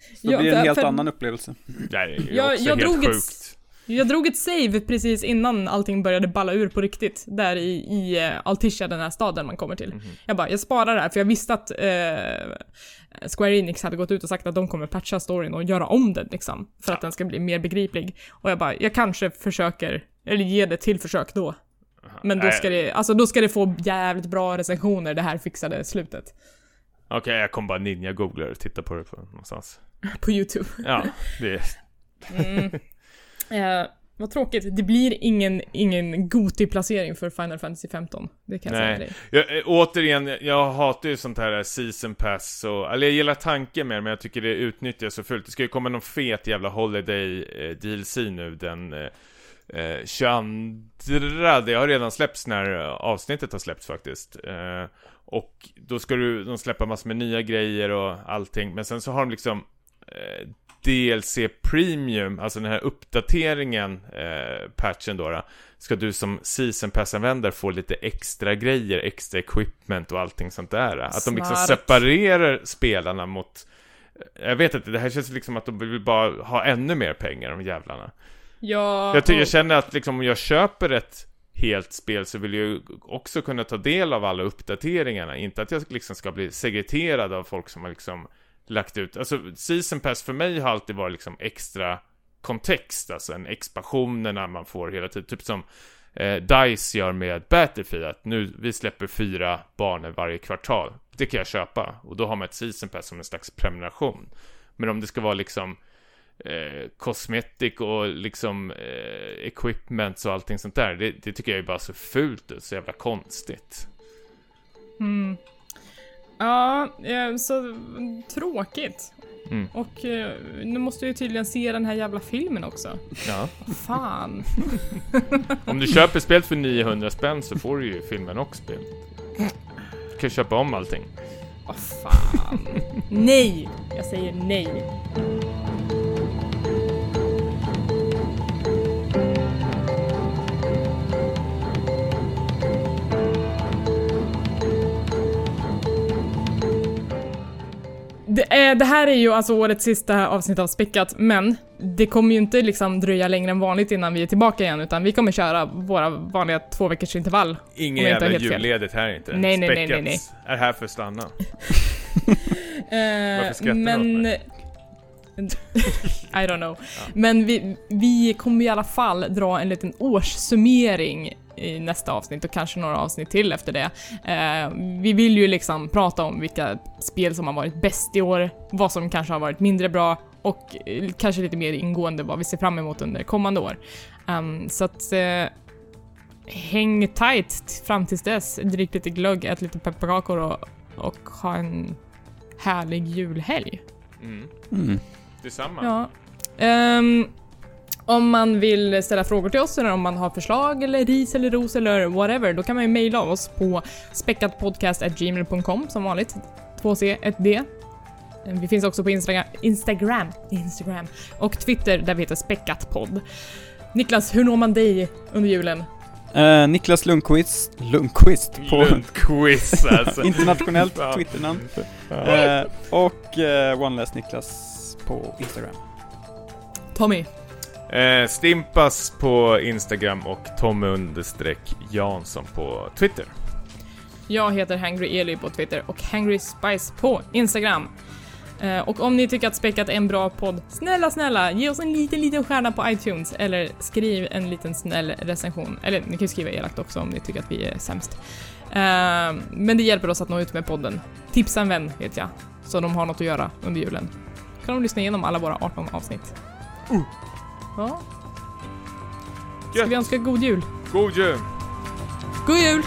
Så Ja, det blir en för- helt för- annan upplevelse. Det är ju Jag- också jag helt drog ett- sjukt. Jag drog ett save precis innan allting började balla ur på riktigt. Där i, i uh, Altisha, den här staden man kommer till. Mhm. Jag bara, jag sparar det här för jag visste att eh, Square Enix hade gått ut och sagt att de kommer patcha storyn och göra om den liksom. För att den ska bli mer begriplig. Och jag bara, jag kanske försöker, eller ger det till försök då. Men då ska det, alltså då ska det få jävligt bra recensioner, det här fixade slutet. Okej, jag kommer bara ninja-googla och titta på det på någonstans. (laughs) På YouTube. Ja, det är... Mm. (laughs) Eh, vad tråkigt, det blir ingen, ingen Goti-placering för Final Fantasy 15. Det kan jag säga Nej. dig. Jag, eh, återigen, jag hatar ju sånt här season pass och, eller jag gillar tanken med det, men jag tycker det utnyttjas så fullt. Det ska ju komma någon fet jävla holiday eh, DLC nu den eh, eh, 22, det har redan släppts när eh, avsnittet har släppts faktiskt. Eh, och då ska du, de släppa massor med nya grejer och allting, men sen så har de liksom eh, DLC Premium, alltså den här uppdateringen, eh, patchen då, då, ska du som season pass-användare få lite extra grejer, extra equipment och allting sånt där. Att de liksom Smart. separerar spelarna mot jag vet inte, det här känns liksom att de vill bara ha ännu mer pengar, de jävlarna. Ja, Jag, jag känner att liksom om jag köper ett helt spel så vill jag ju också kunna ta del av alla uppdateringarna. Inte att jag liksom ska bli segreterad av folk som har liksom lagt ut. Alltså Season Pass för mig har alltid varit liksom extra kontext, alltså en expansionerna man får hela tiden. Typ som eh, DICE gör med Battlefield, att nu vi släpper fyra banor varje kvartal. Det kan jag köpa och då har man ett Season Pass som en slags prenumeration. Men om det ska vara liksom eh, cosmetic och liksom eh, equipment och allting sånt där. Det, det tycker jag är bara så fult ut, så jävla konstigt. Mm. Ja, eh, så tråkigt. Mm. Och eh, nu måste jag ju tydligen se den här jävla filmen också. Ja. Fan. (laughs) Om du köper spelet för 900 spänn så får du ju filmen och spelet. Du kan köpa om allting. Vad fan. nej! Jag säger nej. Det, är, det här är ju alltså årets sista avsnitt av Späckat, men det kommer ju inte liksom dröja längre än vanligt innan vi är tillbaka igen, utan vi kommer köra våra vanliga två veckors intervall. Ingen jävla julledigt här inte. Nej, nej, nej, nej, nej. är här för att stanna. (laughs) (laughs) Eh, Varför skrattar du men... åt (laughs) I don't know. Men vi, vi kommer i alla fall dra en liten årssummering i nästa avsnitt och kanske några avsnitt till efter det. Eh, vi vill ju liksom prata om vilka spel som har varit bäst i år, vad som kanske har varit mindre bra och eh, kanske lite mer ingående vad vi ser fram emot under kommande år. Ehm, så att eh, häng tight fram tills dess. Drick lite glögg, ät lite pepparkakor och, och ha en härlig julhelg. Mm. Mm. Detsamma. Ja. Ehm, om man vill ställa frågor till oss eller om man har förslag eller ris eller ros eller whatever, då kan man ju mejla oss på späckatpodcast.gmail.com som vanligt. 2C, 1D. Vi finns också på Instagram, Instagram, Instagram och Twitter där vi heter späckatpodd. Niklas, hur når man dig under julen? Eh, Niklas Lundqvist, Lundqvist på Lundquiz alltså. (laughs) internationellt. Twitternamn. Eh, och OneLess Niklas på Instagram. Tommy? Eh, Stimpas på Instagram och Tommy understreck Jansson på Twitter. Jag heter Hangry Eli på Twitter och Hangry Spice på Instagram. Eh, och om ni tycker att Späckat är en bra podd, snälla, snälla, ge oss en liten, liten stjärna på iTunes eller skriv en liten snäll recension. Eller ni kan ju skriva elakt också om ni tycker att vi är sämst. Eh, men det hjälper oss att nå ut med podden. Tipsa en vän, vet jag, så de har något att göra under julen. kan de lyssna igenom alla våra 18 avsnitt. Ja. Ska vi önska god jul? God jul! God jul!